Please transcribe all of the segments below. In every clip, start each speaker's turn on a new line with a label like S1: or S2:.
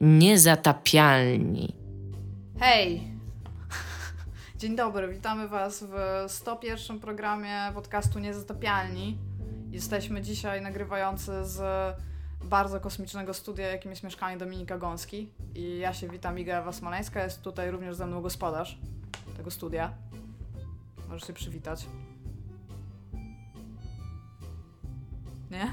S1: Niezatapialni.
S2: Hej! Dzień dobry, witamy Was w 101 programie podcastu Niezatapialni. Jesteśmy dzisiaj nagrywający z bardzo kosmicznego studia, jakim jest mieszkanie Dominika Gąski. I ja się witam, Iga Ewa Smoleńska, jest tutaj również ze mną gospodarz tego studia. Możesz się przywitać. Nie?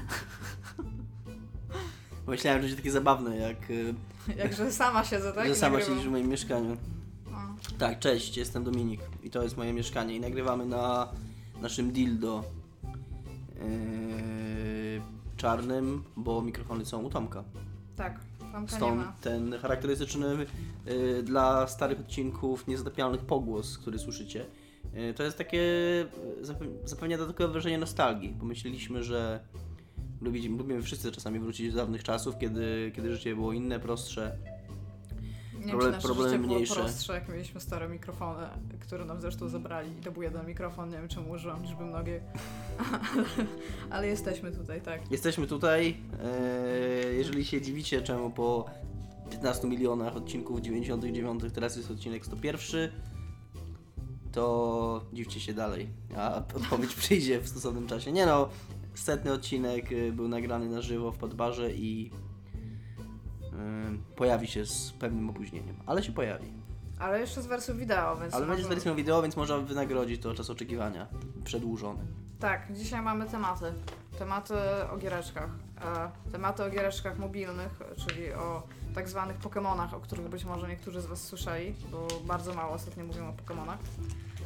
S3: Myślałem, że będzie takie zabawne, jak y,
S2: Jakże sama siedzę, tak?
S3: że
S2: I
S3: sama
S2: nagrywam.
S3: siedzisz w moim mieszkaniu.
S2: No.
S3: Tak, cześć, jestem Dominik i to jest moje mieszkanie i nagrywamy na naszym dildo yy, czarnym, bo mikrofony są u Tomka.
S2: Tak, Tomka nie
S3: Stąd
S2: ma.
S3: ten charakterystyczny yy, dla starych odcinków niezatapialnych pogłos, który słyszycie. Yy, to jest takie, zape- zapewnia dodatkowe wrażenie nostalgii. Pomyśleliśmy, że lubi- lubimy wszyscy czasami wrócić do dawnych czasów, kiedy, kiedy życie było inne, prostsze.
S2: Nie wiem, czy
S3: problemy
S2: życie było
S3: mniejsze.
S2: prostsze, jak mieliśmy stare mikrofony, które nam zresztą zabrali. I to był jeden mikrofon, nie wiem czemu użyłam liczby mnogiej. ale, ale jesteśmy tutaj, tak.
S3: Jesteśmy tutaj. e, Jeżeli się dziwicie, czemu po 15 milionach odcinków 99 teraz jest odcinek 101, to dziwcie się dalej, a odpowiedź przyjdzie w stosownym czasie. Nie no, setny odcinek y, był nagrany na żywo w Podbarze i y, pojawi się z pewnym opóźnieniem, ale się pojawi.
S2: Ale jeszcze z wersją wideo, więc.
S3: Ale będzie z wersją wideo, więc można wynagrodzić to czas oczekiwania przedłużony.
S2: Tak, dzisiaj mamy tematy. Tematy o giereczkach. E, tematy o giereczkach mobilnych, czyli o tak zwanych Pokemonach, o których być może niektórzy z Was słyszeli, bo bardzo mało ostatnio mówimy o Pokemonach.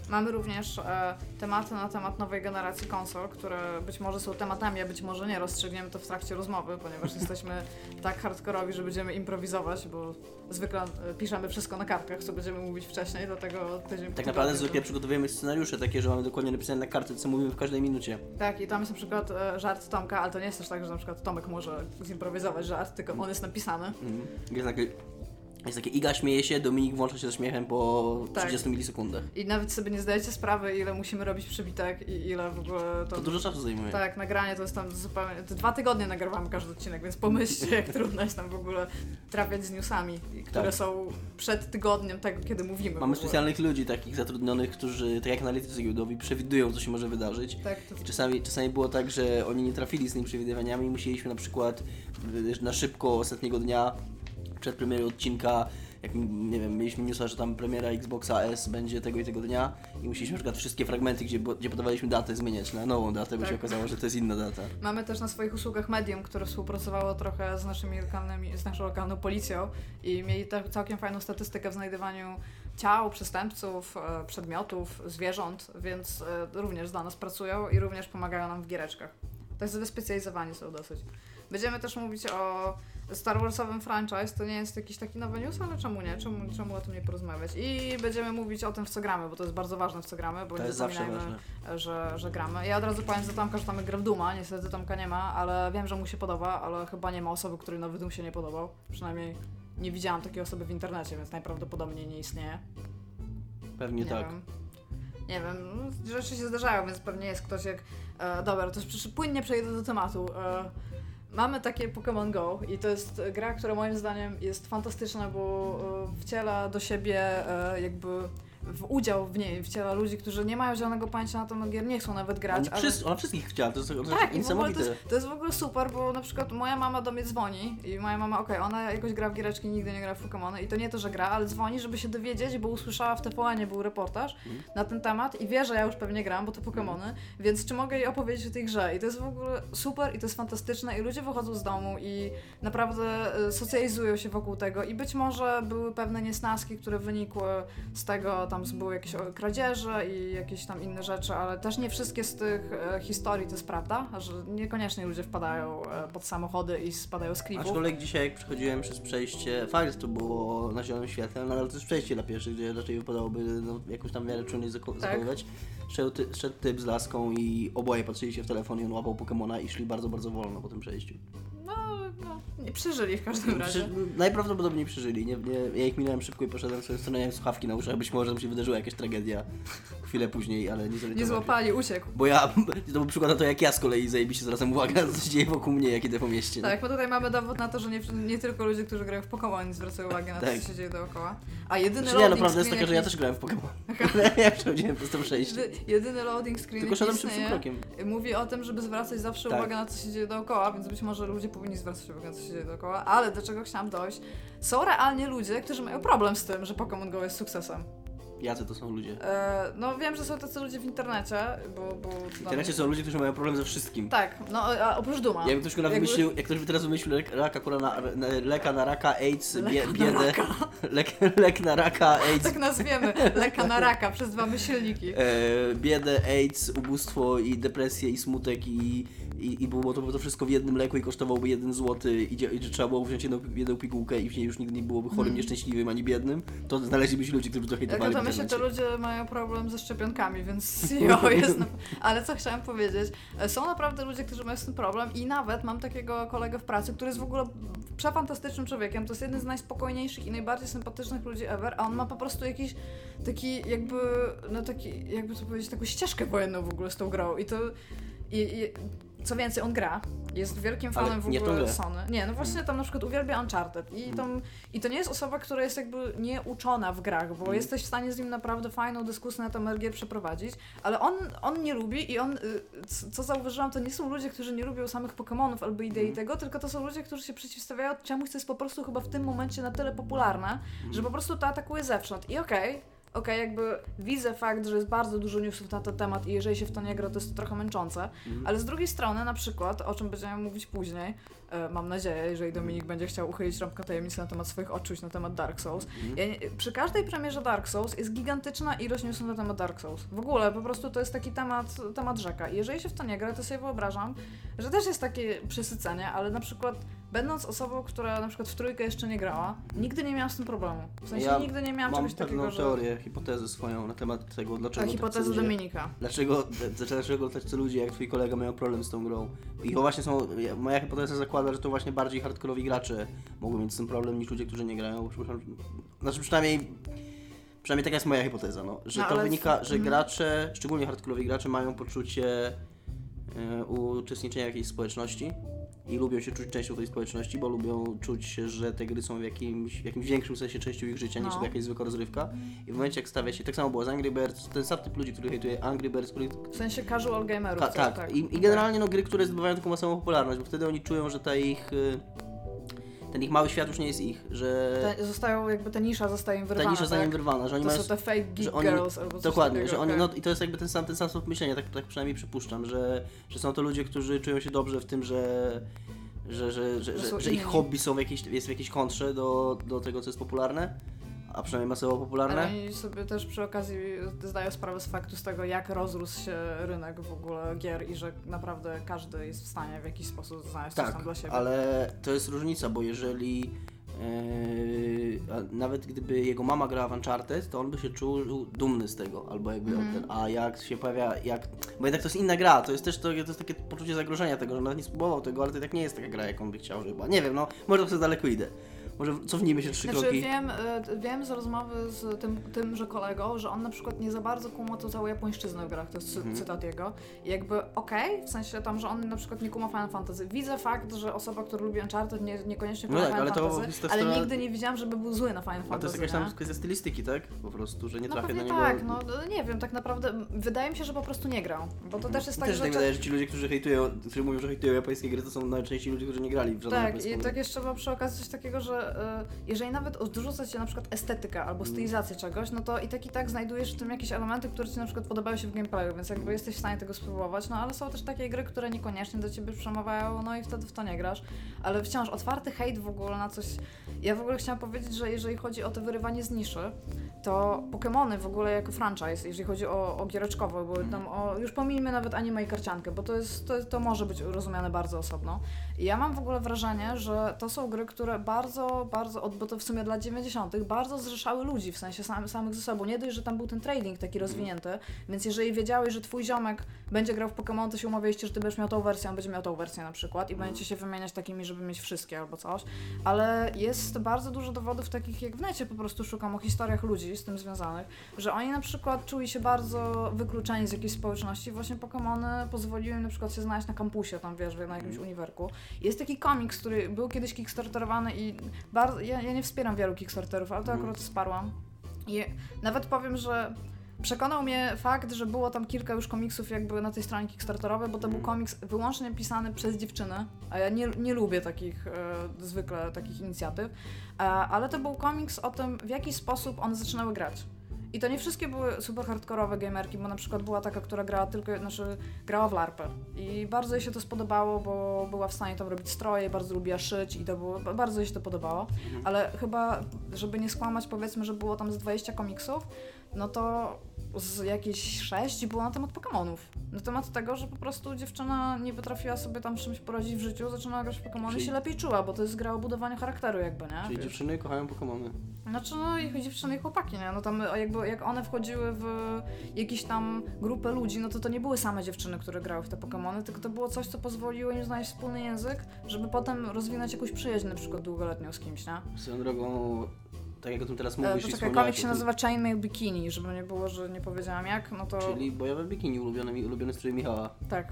S2: Mamy również e, tematy na temat nowej generacji konsol, które być może są tematami, a być może nie. Rozstrzygniemy to w trakcie rozmowy, ponieważ jesteśmy tak hardkorowi, że będziemy improwizować, bo zwykle e, piszemy wszystko na kartkach, co będziemy mówić wcześniej, dlatego tydzień
S3: Tak naprawdę zwykle
S2: to-
S3: przygotowujemy scenariusze takie, że mamy dokładnie napisane na kartce, co mówimy w każdej minucie.
S2: Tak, i tam jest na przykład e, żart Tomka, ale to nie jest też tak, że na przykład Tomek może zimprowizować żart, tylko on jest napisany.
S3: Mhm. Jest takie, jest takie Iga śmieje się, Dominik włącza się ze śmiechem po
S2: Tak.
S3: 30 milisekundach.
S2: I nawet sobie nie zdajecie sprawy, ile musimy robić przybitek i ile w ogóle to...
S3: To dużo czasu zajmuje.
S2: Tak, nagranie to jest tam zupełnie... To dwa tygodnie nagrywamy każdy odcinek, więc pomyślcie, jak trudno jest tam w ogóle trafiać z newsami, i które
S3: Tak.
S2: są przed tygodniem tego, kiedy mówimy.
S3: Mamy specjalnych ludzi, takich zatrudnionych, którzy, tak jak analitycy giełdowi, przewidują, co się może wydarzyć.
S2: Tak, to...
S3: I czasami, czasami było tak, że oni nie trafili z tymi przewidywaniami, musieliśmy na przykład na szybko ostatniego dnia, przed premierą odcinka, jak nie wiem, mieliśmy newsa, że tam premiera Xboxa S będzie tego i tego dnia i musieliśmy na przykład wszystkie fragmenty, gdzie, gdzie podawaliśmy datę zmieniać na nową datę, bo
S2: Tak.
S3: się okazało, że to jest inna data.
S2: Mamy też na swoich usługach Medium, które współpracowało trochę z naszymi lokalnymi, z naszą lokalną policją i mieli też całkiem fajną statystykę w znajdywaniu ciał, przestępców, e, przedmiotów, zwierząt, więc e, również dla nas pracują i również pomagają nam w giereczkach. Tak wyspecjalizowani są dosyć. Będziemy też mówić o Star Warsowym franchise, to nie jest jakiś taki nowy news, ale czemu nie? Czemu, czemu o tym nie porozmawiać? I będziemy mówić o tym, w co gramy, bo to jest bardzo ważne, w co gramy, bo
S3: To
S2: nie zapominajmy, że, że gramy. Ja od razu powiem za Tomka, że Tomek gra w Duma, niestety Tomka nie ma, ale wiem, że mu się podoba, ale chyba nie ma osoby, której nowy Doom się nie podobał. Przynajmniej nie widziałam takiej osoby w internecie, więc najprawdopodobniej nie istnieje.
S3: Pewnie tak.
S2: wiem. Nie wiem, rzeczy się zdarzają, więc pewnie jest ktoś jak... E, dobra, to już płynnie przejdę do tematu. E, mamy takie Pokémon Go i to jest gra, która moim zdaniem jest fantastyczna, bo e, wciela do siebie e, jakby w udział w niej, wciela ludzi, którzy nie mają żadnego pojęcia na temat gier, nie chcą nawet grać.
S3: Ona,
S2: ale-
S3: wszyscy, ona wszystkich chciała, to jest, to
S2: tak, i w ogóle to jest, to jest w ogóle super, bo na przykład moja mama do mnie dzwoni i moja mama, okej, ona jakoś gra w giereczki, nigdy nie gra w Pokémony i to nie to, że gra, ale dzwoni, żeby się dowiedzieć, bo usłyszała w TVN był reportaż
S3: Mhm.
S2: na ten temat i wie, że ja już pewnie gram, bo to Pokémony, więc czy mogę jej opowiedzieć o tej grze i to jest w ogóle super i to jest fantastyczne i ludzie wychodzą z domu i naprawdę y, socjalizują się wokół tego i być może były pewne niesnaski, które wynikły z tego, tam były jakieś kradzieże i jakieś tam inne rzeczy, ale też nie wszystkie z tych e, historii to jest prawda, że niekoniecznie ludzie wpadają e, pod samochody i spadają z klifów.
S3: Aczkolwiek dzisiaj jak przechodziłem przez przejście, fajnie to było na zielonym świetle, no ale to jest przejście dla pieszych, gdzie raczej wypadałoby no, jakąś tam miarę czujność zako- zachowywać. Szedł, ty, szedł typ z laską i oboje patrzyli się w telefon i on łapał Pokemona i szli bardzo, bardzo wolno po tym przejściu.
S2: No, przeżyli w każdym razie.
S3: Przy, najprawdopodobniej przeżyli. Nie, nie, ja ich minąłem szybko i poszedłem sobie miałem słuchawki na uszach, być może tam się wydarzyła jakaś tragedia chwilę później, ale nie
S2: Nie złapali, uciekł.
S3: Bo ja, to był przykład na to, jak ja z kolei zajebiście zwracam uwagę na co się dzieje wokół mnie, jak idę po mieście. nie?
S2: Tak, bo tutaj mamy dowód na to, że nie, nie tylko ludzie, którzy grają w Pokémon zwracają uwagę na to,
S3: Tak.
S2: co się dzieje dookoła. A jedyny
S3: Znaczy, nie, no
S2: loading
S3: prawda jest taka, że ja też grałem w Pokémon. ja przechodziłem przez to przejście.
S2: Jedy- Jedyny loading screen,
S3: Tylko szedłem szybszym krokiem.
S2: mówi o tym, żeby zwracać zawsze
S3: Tak.
S2: uwagę na co się dzieje dookoła, więc być może ludzie powinni zwracać uwagę na co się dzieje dookoła, ale do czego chciałam dojść, są realnie ludzie, którzy mają problem z tym, że Pokémon Go jest sukcesem.
S3: Jacy to są ludzie?
S2: E, no wiem, że są tacy ludzie w internecie, bo... bo
S3: W internecie są ludzie, którzy mają problem ze wszystkim.
S2: Tak, no a oprócz Duma.
S3: Jakby ktoś,
S2: Jakby-
S3: wymyślił, jak ktoś by teraz wymyślił lek, raka, kurwa, na, na, leka na raka, AIDS, bie, biedę,
S2: raka.
S3: lek, lek na raka, AIDS,
S2: Tak nazwiemy, leka na raka przez dwa myślniki.
S3: e, biedę, AIDS, ubóstwo i depresję i smutek i, i, i było to, to wszystko w jednym leku i kosztowałoby jeden złoty i, i trzeba było wziąć jedną, jedną pigułkę i w niej już nigdy nie byłoby chorym,
S2: Mhm.
S3: nieszczęśliwym ani biednym, to znaleźliby się ludzie, którzy by to hejtowali
S2: myślę, to ludzie mają problem ze szczepionkami, więc jo, jest. Na... Ale co chciałam powiedzieć? E, Są naprawdę ludzie, którzy mają z tym problem i nawet mam takiego kolegę w pracy, który jest w ogóle przefantastycznym człowiekiem. To jest jeden z najspokojniejszych i najbardziej sympatycznych ludzi ever, a on ma po prostu jakiś taki jakby, no taki, jakby to powiedzieć, taką ścieżkę wojenną w ogóle z tą grą i to... I, i, co więcej, on gra, jest wielkim fanem w ogóle. Sony. Nie, no właśnie tam na przykład uwielbia Uncharted i, tam, i to nie jest osoba, która jest jakby nieuczona w grach, bo
S3: Mhm.
S2: jesteś w stanie z nim naprawdę fajną dyskusję na temat gier przeprowadzić, ale on, on nie lubi i on, y, co zauważyłam, to nie są ludzie, którzy nie lubią samych Pokémonów albo idei
S3: Mhm.
S2: tego, tylko to są ludzie, którzy się przeciwstawiają czemuś, co jest po prostu chyba w tym momencie na tyle popularne, że po prostu to atakuje zewsząd i okej, Okej, jakby widzę fakt, że jest bardzo dużo newsów na ten temat i jeżeli się w to nie gra, to jest to trochę męczące,
S3: Mhm.
S2: ale z drugiej strony, na przykład, o czym będziemy mówić później, mam nadzieję, jeżeli Dominik będzie chciał uchylić rąbkę tajemnicy na temat swoich odczuć na temat Dark Souls.
S3: Mhm.
S2: Ja nie, przy każdej premierze Dark Souls jest gigantyczna ilość newsów na temat Dark Souls. W ogóle, po prostu to jest taki temat, temat rzeka. I jeżeli się w to nie gra, to sobie wyobrażam, że też jest takie przesycenie, ale na przykład będąc osobą, która na przykład w trójkę jeszcze nie grała, nigdy nie miałam z tym problemu. W sensie
S3: Ja
S2: nigdy nie miałam
S3: Mam
S2: czegoś takiego, że...
S3: teorię, hipotezę swoją na temat tego,
S2: Ta
S3: dlaczego tak
S2: hipoteza
S3: ludzie-
S2: Dominika.
S3: Dlaczego, dlaczego tacy ludzie jak twój kolega mają problem z tą grą? I to właśnie są, ja- moja hipoteza zakłada, że to właśnie bardziej hardkorowi gracze mogą mieć z tym problem niż ludzie, którzy nie grają. Znaczy przynajmniej, przynajmniej taka jest moja hipoteza, no, że
S2: No,
S3: to wynika, że
S2: mhm.
S3: gracze, szczególnie hardkorowi gracze mają poczucie e, uczestniczenia w jakiejś społeczności i lubią się czuć częścią tej społeczności, bo lubią czuć, się, że te gry są w jakimś, w jakimś większym sensie częścią ich życia niż
S2: No.
S3: to jakaś zwykła rozrywka. I w momencie jak stawia się, tak samo było z Angry Birds, ten sam typ ludzi, który hejtuje Angry Birds, który
S2: W sensie casual gamerów.
S3: Ta,
S2: co-
S3: tak, I, i generalnie no, gry, które zdobywają taką masową popularność, bo wtedy oni czują, że ta ich, y, ten ich mały świat już nie jest ich, że
S2: Te, zostają, jakby ta nisza zostaje im
S3: ta
S2: wyrwana,
S3: nisza zostanie
S2: tak?
S3: wyrwana, że oni
S2: To
S3: mają...
S2: są te fake geek
S3: oni-
S2: girls albo coś
S3: Dokładnie,
S2: takiego,
S3: że oni,
S2: okej.
S3: no i to jest jakby ten sam, ten sam sposób myślenia, tak, tak przynajmniej przypuszczam, że, że są to ludzie, którzy czują się dobrze w tym, że że, że, że,
S2: Że
S3: ich hobby są w jakiejś, jest w jakiejś kontrze do, do tego, co jest popularne, a przynajmniej masowo popularne.
S2: Ale oni sobie też przy okazji zdają sprawę z faktu z tego, jak rozrósł się rynek w ogóle gier i że naprawdę każdy jest w stanie w jakiś sposób znaleźć coś tam
S3: Tak,
S2: dla siebie.
S3: ale to jest różnica, bo jeżeli yy, nawet gdyby jego mama grała w Uncharted, to on by się czuł dumny z tego, albo jakby
S2: Mhm.
S3: ten, a jak się pojawia, jak, bo jednak to jest inna gra, to jest też to, to jest takie poczucie zagrożenia tego, że nawet nie spróbował tego, ale to tak nie jest taka gra, jak on by chciał, była. Nie wiem, no, może to daleko idę. Może cofnijmy się trzy
S2: Znaczy
S3: kroki.
S2: wiem, y, wiem z rozmowy z tym, tymże kolegą, że on na przykład nie za bardzo kuma to całą japońszczyznę w grach, to jest
S3: Mhm.
S2: cytat jego. I jakby okej, w sensie tam, że on na przykład nie kuma Final Fantasy. Widzę fakt, że osoba, która lubi Uncharted nie, niekoniecznie
S3: No
S2: kuma
S3: tak,
S2: Final
S3: ale to
S2: Fantasy,
S3: ta
S2: ale nigdy nie widziałam, żeby był zły na Final
S3: A to
S2: Fantasy.
S3: jest jakaś tam kwestia stylistyki, tak? Po prostu, że nie
S2: No
S3: trafia na niego.
S2: tak, no no nie wiem, tak naprawdę wydaje mi się, że po prostu nie grał, bo to też jest tak,
S3: Też
S2: że...
S3: tak
S2: cze-
S3: wydaje, że ci ludzie, którzy hejtują, którzy mówią, że hejtują japońskie gry, to są najczęściej ludzie, którzy nie grali w żadną
S2: Tak, i tak jeszcze mam przy okazji coś takiego, że y, jeżeli nawet odrzuca cię na przykład estetykę albo stylizację czegoś, no to i tak i tak znajdujesz w tym jakieś elementy, które ci na przykład podobają się w gameplayu, więc jakby jesteś w stanie tego spróbować, no ale są też takie gry, które niekoniecznie do ciebie przemawiają, no i wtedy w to nie grasz, ale wciąż otwarty hejt w ogóle na coś... Ja w ogóle chciałam powiedzieć, że jeżeli chodzi o to wyrywanie z niszy, to Pokémony w ogóle jako franchise, jeżeli chodzi o, o giereczkowo, bo tam o, już pomijmy nawet anime i karciankę, bo to, jest, to, to może być rozumiane bardzo osobno. I ja mam w ogóle wrażenie, że to są gry, które bardzo bardzo, bo to w sumie dla 90. bardzo zrzeszały ludzi, w sensie sam, samych ze sobą. Nie dość, że tam był ten trading taki rozwinięty, więc jeżeli wiedziałeś, że twój ziomek będzie grał w Pokémon, to się umawialiście, że ty będziesz miał tą wersję, on będzie miał tą wersję na przykład i będziecie się wymieniać takimi, żeby mieć wszystkie albo coś. Ale jest bardzo dużo dowodów takich, jak w necie po prostu szukam o historiach ludzi z tym związanych, że oni na przykład czuli się bardzo wykluczeni z jakiejś społeczności. Właśnie Pokémony pozwoliły im na przykład się znaleźć na kampusie, tam wiesz, na jakimś uniwerku. Jest taki komiks, który był kiedyś kickstarterowany i bardzo, ja, ja nie wspieram wielu kickstarterów, ale to akurat wsparłam. I nawet powiem, że Przekonał mnie fakt, że było tam kilka już komiksów jakby na tej stronie Kickstarterowej, bo to był komiks wyłącznie pisany przez dziewczyny, a ja nie, nie lubię takich e, zwykle takich inicjatyw, e, ale to był komiks o tym, w jaki sposób one zaczynały grać. I to nie wszystkie były super hardkorowe gamerki, bo na przykład była taka, która grała tylko, znaczy grała w larpę. I bardzo jej się to spodobało, bo była w stanie tam robić stroje, bardzo lubiła szyć i to było, bardzo jej się to podobało. Ale chyba, żeby nie skłamać, powiedzmy, że było tam z 20 komiksów, no to z jakieś sześć było na temat Pokémonów. Na temat tego, że po prostu dziewczyna nie potrafiła sobie tam czymś poradzić w życiu, zaczynała grać w Pokémony
S3: Czyli-
S2: i się lepiej czuła, bo to jest gra o budowaniu charakteru jakby, nie?
S3: Czyli
S2: Wiesz.
S3: dziewczyny kochają Pokémony.
S2: Znaczy, no i dziewczyny i chłopaki, nie? No tam a jakby jak one wchodziły w jakieś tam grupę ludzi, no to to nie były same dziewczyny, które grały w te Pokémony, tylko to było coś, co pozwoliło im znaleźć wspólny język, żeby potem rozwinąć jakąś przyjaźń na przykład długoletnią z kimś, nie?
S3: Swoją drogą, tak jak o tym teraz
S2: E,
S3: mówisz i
S2: poczekaj, komik się nazywa Chainmail Bikini, żeby nie było, że nie powiedziałam jak, no to...
S3: Czyli bojowe bikini, ulubiony, ulubiony strój Michała.
S2: Tak.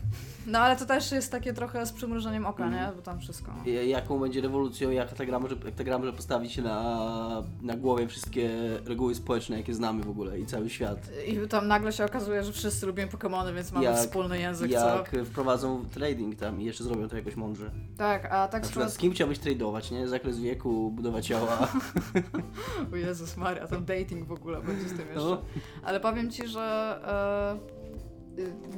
S2: No ale to też jest takie trochę z przymrużeniem oka,
S3: Mhm.
S2: nie? Bo tam wszystko.
S3: I Jaką będzie rewolucją, jak ta gra może, jak ta gra może postawić na, na głowie wszystkie reguły społeczne, jakie znamy w ogóle i cały świat.
S2: I tam nagle się okazuje, że wszyscy lubimy Pokémony, więc mamy
S3: Jak-
S2: wspólny język,
S3: Jak
S2: co?
S3: wprowadzą trading tam i jeszcze zrobią to jakoś mądrze.
S2: Tak, a tak
S3: Na
S2: z
S3: przykład z kim chciałbyś tradować, nie? Zakres wieku, budowa ciała.
S2: O Jezus Maria, tam dating w ogóle będzie z tym jeszcze.
S3: No.
S2: Ale powiem Ci, że e,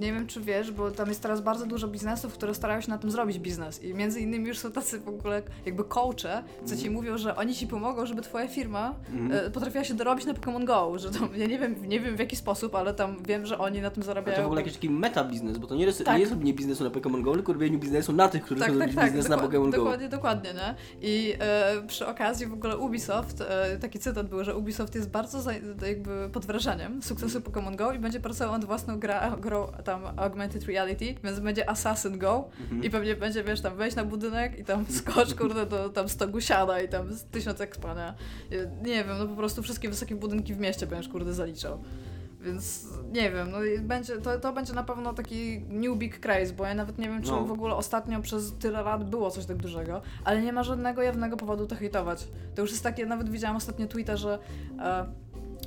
S2: nie wiem czy wiesz, bo tam jest teraz bardzo dużo biznesów, które starają się na tym zrobić biznes i między innymi już są tacy w ogóle jakby coache, co Ci mówią, że oni Ci pomogą, żeby Twoja firma
S3: Mhm.
S2: e, potrafiła się dorobić na Pokémon Go, że tam, ja nie wiem, nie wiem w jaki sposób, ale tam wiem, że oni na tym
S3: A
S2: zarabiają.
S3: to w ogóle jakiś taki meta biznes, bo to nie jest,
S2: Tak.
S3: nie jest robienie biznesu na Pokémon Go, tylko robienie biznesu na tych, którzy
S2: tak,
S3: chcą
S2: tak,
S3: robić
S2: tak,
S3: biznes na Pokémon Go.
S2: Dokładnie, dokładnie, nie? I e, przy okazji w ogóle Ubisoft, e, taki cytat był, że Ubisoft jest bardzo za, jakby pod wrażeniem sukcesu Pokémon Go i będzie pracował nad własną gra, grą tam Augmented Reality, więc będzie Assassin Go
S3: Mhm.
S2: i pewnie będzie, wiesz, tam wejść na budynek i tam skocz, kurde, do tam stogu siada i tam tysiąc expa, nie? Wiem, no po prostu wszystkie wysokie budynki w mieście będziesz, kurde, zaliczał. Więc nie wiem, no będzie, to, to będzie na pewno taki new big craze, bo ja nawet nie wiem, czy
S3: No.
S2: w ogóle ostatnio przez tyle lat było coś tak dużego, ale nie ma żadnego jawnego powodu to hejtować. To już jest takie, nawet widziałam ostatnio tweeta, że e,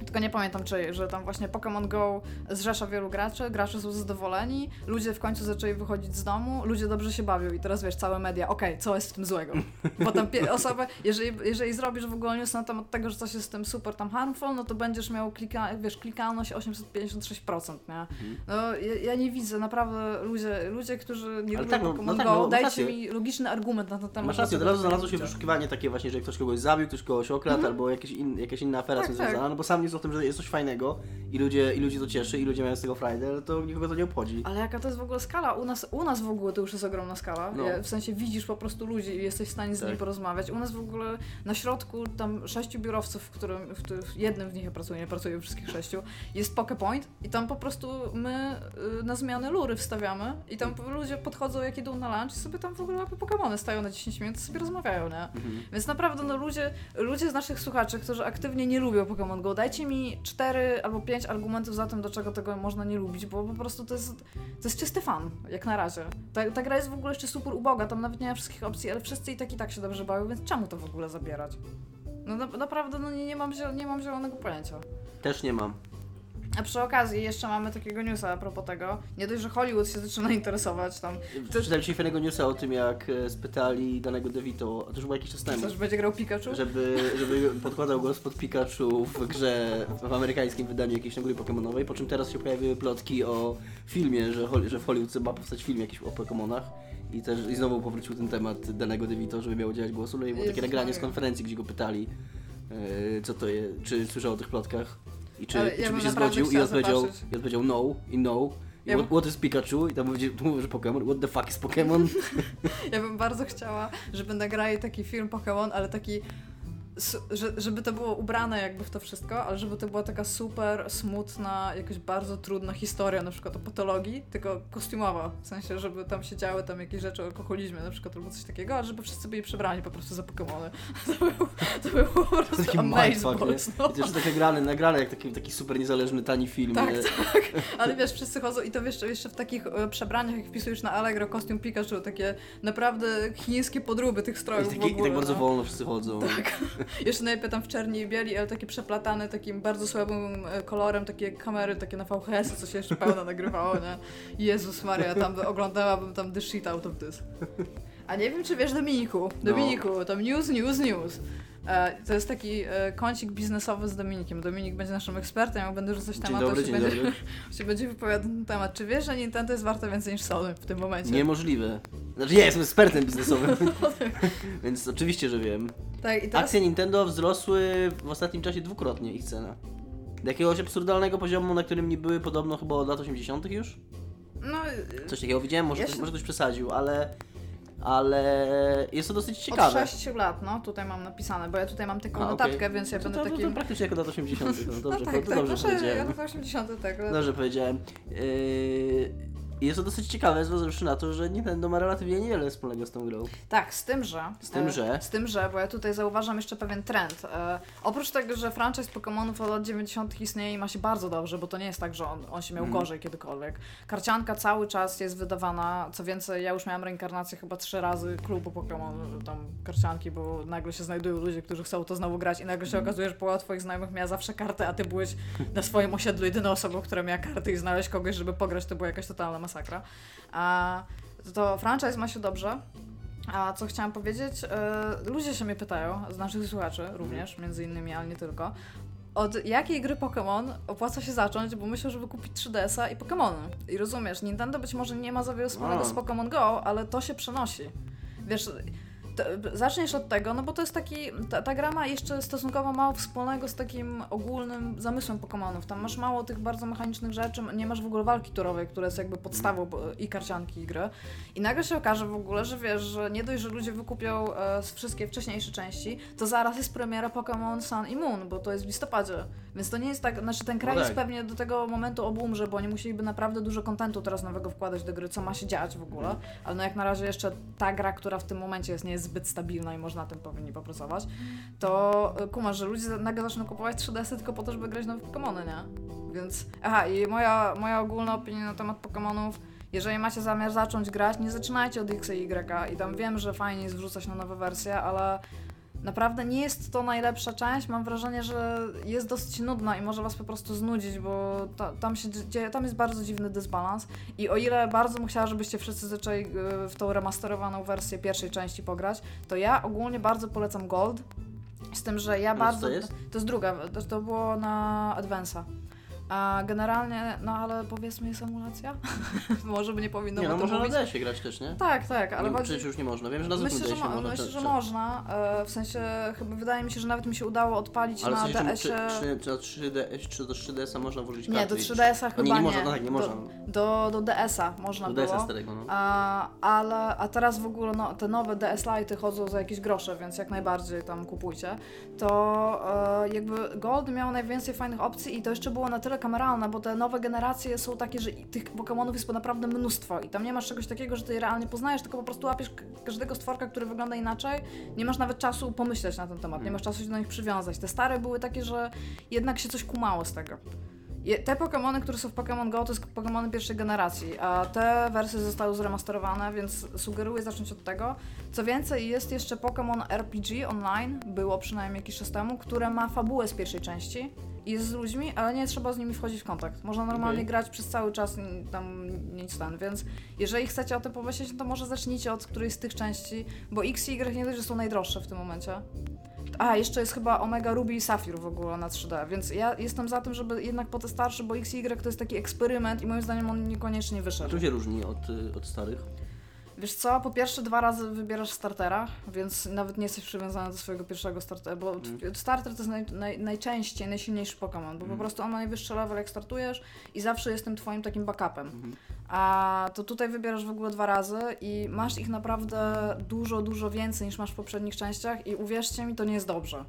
S2: tylko nie pamiętam czy, że tam właśnie Pokémon Go zrzesza wielu graczy, gracze są zadowoleni, ludzie w końcu zaczęli wychodzić z domu, ludzie dobrze się bawią i teraz wiesz, całe media, okej, co jest w tym złego? Bo tam osoba, jeżeli, jeżeli zrobisz w ogóle news na temat tego, że coś jest w tym super tam harmful, no to będziesz miał klika, wiesz, klikalność 856%, nie? No ja, ja nie widzę, naprawdę ludzie, ludzie którzy nie lubią
S3: tak, no-
S2: Pokémon
S3: no tak,
S2: Go,
S3: no,
S2: dajcie
S3: rację.
S2: mi logiczny argument na ten temat.
S3: Masz rację, od razu znalazło się wyszukiwanie takie właśnie, że ktoś kogoś zabił, ktoś kogoś okradł, albo jakieś in, jakaś inna afera
S2: Mhm. Tak,
S3: z tym
S2: tak.
S3: związana, no bo sam jest o tym, że jest coś fajnego i ludzie, i ludzi to cieszy, i ludzie mają z tego frajdę, ale to nikogo to nie obchodzi.
S2: Ale jaka to jest w ogóle skala? U nas, u nas w ogóle to już jest ogromna skala.
S3: No.
S2: W sensie widzisz po prostu ludzi i jesteś w stanie z nimi
S3: Tak.
S2: porozmawiać. U nas w ogóle na środku tam sześciu biurowców, w którym w, którym- jednym z nich ja pracuję, nie pracuję wszystkich sześciu, jest Pokepoint i tam po prostu my y, na zmianę lury wstawiamy i tam ludzie podchodzą jak idą na lunch i sobie tam w ogóle Pokemony, stają na 10 minut i sobie rozmawiają, nie?
S3: Mhm.
S2: Więc naprawdę no ludzie, ludzie z naszych słuchaczy, którzy aktywnie nie lubią Pokémon Go, dajcie mi cztery albo pięć argumentów za tym, do czego tego można nie lubić, bo po prostu to jest, to jest czysty fan, jak na razie. Ta, ta gra jest w ogóle jeszcze super uboga, tam nawet nie ma wszystkich opcji, ale wszyscy i tak i tak się dobrze bawią, więc czemu to w ogóle zabierać? No na, naprawdę no nie, nie, mam, nie mam zielonego pojęcia.
S3: Też nie mam.
S2: A przy okazji jeszcze mamy takiego newsa a propos tego. Nie dość, że Hollywood się zaczyna interesować tam. To,
S3: Czytałem dzisiaj fajnego newsa o tym, jak e, spytali danego DeVito, a to już było jakiś czas temu,
S2: też będzie grał Pikachu?
S3: żeby, żeby podkładał głos pod Pikachu w grze, w amerykańskim wydaniu jakiejś tam gry pokemonowej, po czym teraz się pojawiły plotki o filmie, że, że w Hollywood ma powstać film jakiś o Pokemonach. I też i znowu powrócił ten temat danego DeVito, żeby miał udzielać głosu, no i było takie nagranie z konferencji, gdzie go pytali, e, co to jest, czy słyszał o tych plotkach i czy,
S2: ja
S3: czy by się zgodził i odpowiedział, i odpowiedział no i no I
S2: Ja
S3: what, what is Pikachu? I tam będzie, że Pokémon. What the fuck is Pokémon?
S2: Ja bym bardzo chciała, żeby nagrali taki film Pokémon, ale taki. Że, żeby to było ubrane jakby w to wszystko, ale żeby to była taka super smutna, jakaś bardzo trudna historia, na przykład o patologii, tylko kostiumowa. W sensie, żeby tam się działy tam jakieś rzeczy o alkoholizmie na przykład albo coś takiego, a żeby wszyscy byli przebrani po prostu za Pokémony. To był, to był po prostu
S3: Taki
S2: amazeballs, no.
S3: I też tak nagrane, jak taki, taki super niezależny, tani film.
S2: Tak,
S3: nie?
S2: tak. Ale wiesz, wszyscy chodzą i to wiesz, jeszcze w takich e, przebraniach, jak wpisujesz na Allegro kostium Pikachu, takie naprawdę chińskie podróby tych
S3: I,
S2: strojów
S3: taki,
S2: w
S3: I
S2: ogóle.
S3: tak bardzo
S2: no.
S3: wolno wszyscy chodzą.
S2: Tak. Jeszcze najpierw tam w czerni i bieli, ale taki przeplatany takim bardzo słabym e, kolorem, takie kamery takie na VHS, co się jeszcze pełno nagrywało, nie? Jezus Maria, tam oglądałabym tam the shit out of this. A nie wiem, czy wiesz Dominiku.
S3: No.
S2: Dominiku, tam news, news, news. E, to jest taki e, kącik biznesowy z Dominikiem. Dominik będzie naszym ekspertem, ja będę rzucać temat,
S3: dobry,
S2: to się będzie,
S3: dobry.
S2: się będzie wypowiadał na ten temat. Czy wiesz, że Nintendo jest warte więcej niż Sony w tym momencie?
S3: Niemożliwe. Znaczy ja jestem ekspertem biznesowym, więc oczywiście, że wiem.
S2: Tak, i teraz...
S3: Akcje Nintendo wzrosły w ostatnim czasie dwukrotnie ich cena. Do jakiegoś absurdalnego poziomu, na którym nie były podobno chyba od lat 80. już?
S2: No, e,
S3: Coś takiego widziałem, może,
S2: Ja
S3: ktoś,
S2: się-
S3: może ktoś przesadził, ale, ale jest to dosyć ciekawe.
S2: Od 6 lat, no, tutaj mam napisane, bo ja tutaj mam taką
S3: A,
S2: notatkę, więc ja
S3: No
S2: będę
S3: to, to,
S2: takim...
S3: to praktycznie jak od lat 80. No, dobrze,
S2: no
S3: to,
S2: tak,
S3: to
S2: tak,
S3: dobrze
S2: ja
S3: powiedziałem.
S2: lata 80 tego.
S3: Dobrze powiedziałem. Yy, jest to dosyć ciekawe, zważywszy na to, że Nintendo ma relatywnie niewiele wspólnego z tą grą.
S2: Tak, z tym, że...
S3: Z tym,
S2: e,
S3: że?
S2: Z tym, że, bo ja tutaj zauważam jeszcze pewien trend. E, oprócz tego, że franchise Pokémonów od lat 90 istnieje i ma się bardzo dobrze, bo to nie jest tak, że on, on się miał
S3: Mhm.
S2: gorzej kiedykolwiek. Karcianka cały czas jest wydawana, co więcej, ja już miałam reinkarnację chyba trzy razy klubu Pokémon, tam karcianki, bo nagle się znajdują ludzie, którzy chcą to znowu grać i nagle się
S3: Mhm.
S2: okazuje, że połowa twoich znajomych miała zawsze kartę, a ty byłeś na swoim osiedlu jedyną osobą, która miała kartę i znaleźć kogoś, żeby pograć, to była jakaś totalna masakra. A to franchise ma się dobrze. A co chciałam powiedzieć? E, ludzie się mnie pytają, z naszych słuchaczy również, między innymi, ale nie tylko. Od jakiej gry Pokémon opłaca się zacząć, bo myślę, żeby kupić 3DS-a i Pokémony. I rozumiesz, Nintendo być może nie ma za wiele wspólnego z Pokémon Go, ale to się przenosi. Wiesz, zaczniesz od tego, no bo to jest taki, ta, ta gra ma jeszcze stosunkowo mało wspólnego z takim ogólnym zamysłem Pokémonów. Tam masz mało tych bardzo mechanicznych rzeczy, nie masz w ogóle walki turowej, która jest jakby podstawą i karcianki i gry. I nagle się okaże w ogóle, że wiesz, że nie dość, że ludzie wykupią e, wszystkie wcześniejsze części, to zaraz jest premiera Pokémon Sun i Moon, bo to jest w listopadzie. Więc to nie jest tak, znaczy ten kraj
S3: No
S2: jest
S3: tak.
S2: pewnie do tego momentu obumrze, bo oni musieliby naprawdę dużo kontentu teraz nowego wkładać do gry, co ma się dziać w ogóle. Ale no jak na razie jeszcze ta gra, która w tym momencie jest, nie jest zbyt stabilna i można na tym powinni popracować, to y, kumasz, że ludzie nagle zaczną kupować 3DS-y tylko po to, żeby grać nowe Pokémony, nie? Więc, aha, i moja, moja ogólna opinia na temat Pokémonów, jeżeli macie zamiar zacząć grać, nie zaczynajcie od X i Y i tam wiem, że fajnie jest wrzucać na nowe wersje, ale naprawdę nie jest to najlepsza część. Mam wrażenie, że jest dosyć nudna i może was po prostu znudzić, bo ta, tam się dzieje, tam jest bardzo dziwny dysbalans. I o ile bardzo bym chciała, żebyście wszyscy zaczęli y, w tą remasterowaną wersję pierwszej części pograć, to ja ogólnie bardzo polecam Gold. Z tym, że ja bardzo.
S3: to jest?
S2: To jest druga, to, to było na Advance'a. A generalnie, no ale powiedzmy jest emulacja? Może by nie powinno
S3: nie, no można na
S2: mówić.
S3: DS-ie grać też, nie?
S2: Tak, tak, ale
S3: no,
S2: chodzi...
S3: Przecież już nie można. Wiem, że na
S2: Myślę, że, mo-
S3: można.
S2: myślę, że można. E, w sensie, chyba wydaje mi się, że nawet mi się udało odpalić
S3: Ale w
S2: na
S3: sensie, czy, czy,
S2: DS-ie.
S3: czy, czy, na 3D, czy do 3DS-a można włożyć
S2: Nie,
S3: kartę
S2: do
S3: i-
S2: 3DS-a
S3: A
S2: chyba
S3: nie, nie
S2: nie.
S3: można, no tak, nie
S2: do,
S3: można.
S2: Do, do DS-a można
S3: Do
S2: było.
S3: DS-a starego, no.
S2: A, ale, a teraz w ogóle no, te nowe DS Lite chodzą za jakieś grosze, więc jak najbardziej tam kupujcie. To e, jakby Gold miał najwięcej fajnych opcji i to jeszcze było na tyle kameralne, bo te nowe generacje są takie, że tych Pokémonów jest naprawdę mnóstwo i tam nie masz czegoś takiego, że ty je realnie poznajesz, tylko po prostu łapiesz każdego stworka, który wygląda inaczej. Nie masz nawet czasu pomyśleć na ten temat, nie masz czasu się do nich przywiązać. Te stare były takie, że jednak się coś kumało z tego. Te Pokémony, które są w Pokémon Go, to jest Pokémony pierwszej generacji, a te wersje zostały zremasterowane, więc sugeruję zacząć od tego. Co więcej, jest jeszcze Pokémon RPG Online, było przynajmniej jakiś czas temu, które ma fabułę z pierwszej części. Jest z ludźmi, ale nie trzeba z nimi wchodzić w kontakt. Można normalnie
S3: Okej.
S2: grać przez cały czas, tam nic ten, więc jeżeli chcecie o tym pomyśleć, no to może zacznijcie od którejś z tych części, bo X i Y nie dość, że są najdroższe w tym momencie. A, jeszcze jest chyba Omega Ruby i Sapphire w ogóle na 3D, więc ja jestem za tym, żeby jednak po te starsze, bo X i Y to jest taki eksperyment i moim zdaniem on niekoniecznie wyszedł.
S3: Czym się różni od, y, od starych?
S2: Wiesz co, po pierwsze dwa razy wybierasz startera, więc nawet nie jesteś przywiązany do swojego pierwszego startera, bo
S3: Mm.
S2: starter to jest naj, naj, najczęściej najsilniejszy Pokémon, bo po
S3: Mm.
S2: prostu on ma najwyższy level jak startujesz i zawsze jest tym twoim takim backupem.
S3: Mhm.
S2: A to tutaj wybierasz w ogóle dwa razy i masz ich naprawdę dużo, dużo więcej niż masz w poprzednich częściach i uwierzcie mi, to nie jest dobrze.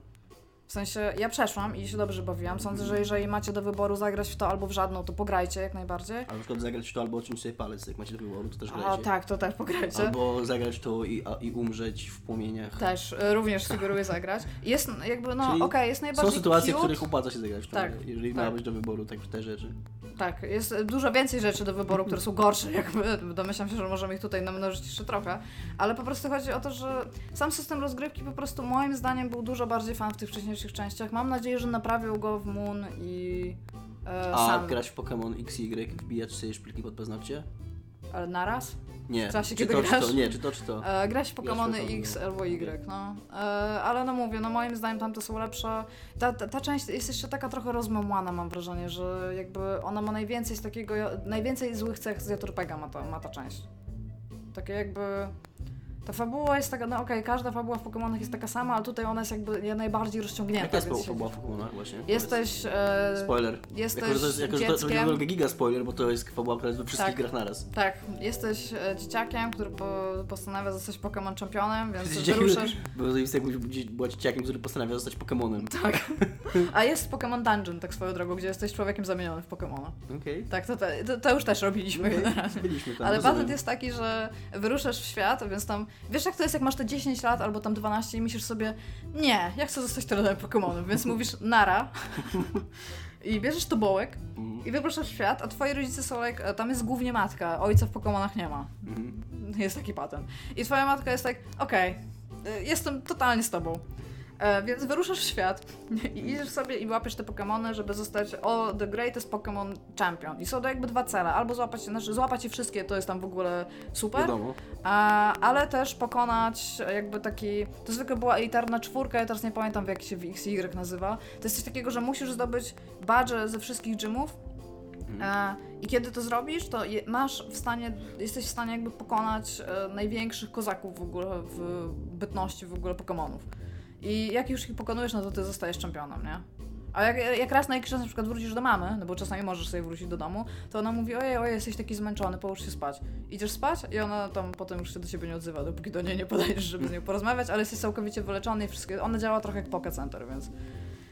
S2: W sensie, ja przeszłam i się dobrze bawiłam. Sądzę, że jeżeli macie do wyboru zagrać w to albo w żadną, to pograjcie jak najbardziej.
S3: A na przykład zagrać w to albo odciąć sobie palec, jak macie do wyboru, to też
S2: A
S3: grajcie.
S2: tak, to też pograjcie.
S3: Albo zagrać to i, a, i umrzeć w płomieniach.
S2: Też y, również sugeruję zagrać. Jest jakby, no
S3: Czyli
S2: okej, jest
S3: Są
S2: najbardziej
S3: sytuacje, w
S2: cute.
S3: których opłaca się zagrać w to,
S2: Tak,
S3: jeżeli
S2: tak.
S3: ma być do wyboru tak te rzeczy.
S2: Tak, jest dużo więcej rzeczy do wyboru, które są gorsze, jakby domyślam się, że możemy ich tutaj namnożyć jeszcze trochę, ale po prostu chodzi o to, że sam system rozgrywki po prostu moim zdaniem był dużo bardziej fan w tych wcześniejszych częściach. Mam nadzieję, że naprawił go w Moon i e,
S3: A
S2: Sun.
S3: grać w Pokémon XY, wbijać sobie szpilki pod paznokcie?
S2: Ale naraz?
S3: Nie.
S2: W czasie,
S3: czy
S2: kiedy
S3: to,
S2: grasz?
S3: czy to? Nie, czy to, czy to?
S2: E, grać w Pokémony X albo Y, no. E, ale no mówię, no moim zdaniem tamte są lepsze. Ta, ta, ta część jest jeszcze taka trochę rozmemłana, mam wrażenie, że jakby ona ma najwięcej z takiego, najwięcej złych cech z JRPGa ma ta, ma ta część. Takie jakby... Ta fabuła jest taka, no okej, każda fabuła w Pokémonach jest taka sama, ale tutaj ona jest jakby najbardziej rozciągnięta.
S3: Jaka jest
S2: więc
S3: fabuła w Pokémonach właśnie?
S2: Jesteś... E,
S3: Spoiler.
S2: jesteś
S3: jako, że to jest, jako, że to, to będzie
S2: dzieckiem.
S3: giga spoiler, bo to jest fabuła, która jest we wszystkich
S2: Tak.
S3: grach naraz.
S2: tak, jesteś e, dzieciakiem, który po, postanawia zostać Pokémon czempionem, więc wyruszasz...
S3: Bo to jest jakbyś była dzieciakiem, który postanawia zostać Pokemonem.
S2: Tak. A jest Pokémon Dungeon, tak swoją drogą, gdzie jesteś człowiekiem zamienionym w Pokémona.
S3: Okej.
S2: Tak, to, te- to, to już też robiliśmy generalnie.
S3: Byliśmy tam.
S2: Ale
S3: rozumiem.
S2: patent jest taki, że wyruszasz w świat, więc tam, wiesz jak to jest, jak masz te 10 lat albo tam 12 i myślisz sobie, nie, ja chcę zostać trenerem Pokémonem, więc mówisz nara i bierzesz tobołek
S3: Mhm.
S2: i wyruszasz w świat, a twoi rodzice są like, tam jest głównie matka, ojca w Pokémonach nie ma.
S3: Mhm.
S2: Jest taki patent. I twoja matka jest tak, okej, y, jestem totalnie z tobą. E, więc wyruszasz w świat i idziesz sobie i łapiesz te Pokémony, żeby zostać o the greatest Pokémon champion. I są to jakby dwa cele. Albo złapać, znaczy złapać je wszystkie, to jest tam w ogóle super,
S3: Wiadomo.
S2: a, ale też pokonać jakby taki, to zwykle była elitarna czwórka, ja teraz nie pamiętam jak się w XY nazywa. To jest coś takiego, że musisz zdobyć badże ze wszystkich gymów E, I kiedy to zrobisz, to je, masz w stanie, jesteś w stanie jakby pokonać e, największych kozaków w ogóle w bytności w ogóle Pokemonów. I jak już ich pokonujesz, no to ty zostajesz czempionem, nie? A jak, jak raz na jakiś czas na przykład wrócisz do mamy, no bo czasami możesz sobie wrócić do domu, to ona mówi, ojej, ojej, jesteś taki zmęczony, połóż się spać. Idziesz spać i ona tam potem już się do ciebie nie odzywa, dopóki do niej nie podejdziesz, żeby z nią porozmawiać, ale jesteś całkowicie wyleczony i wszystkie, ona działa trochę jak Poké Center, więc...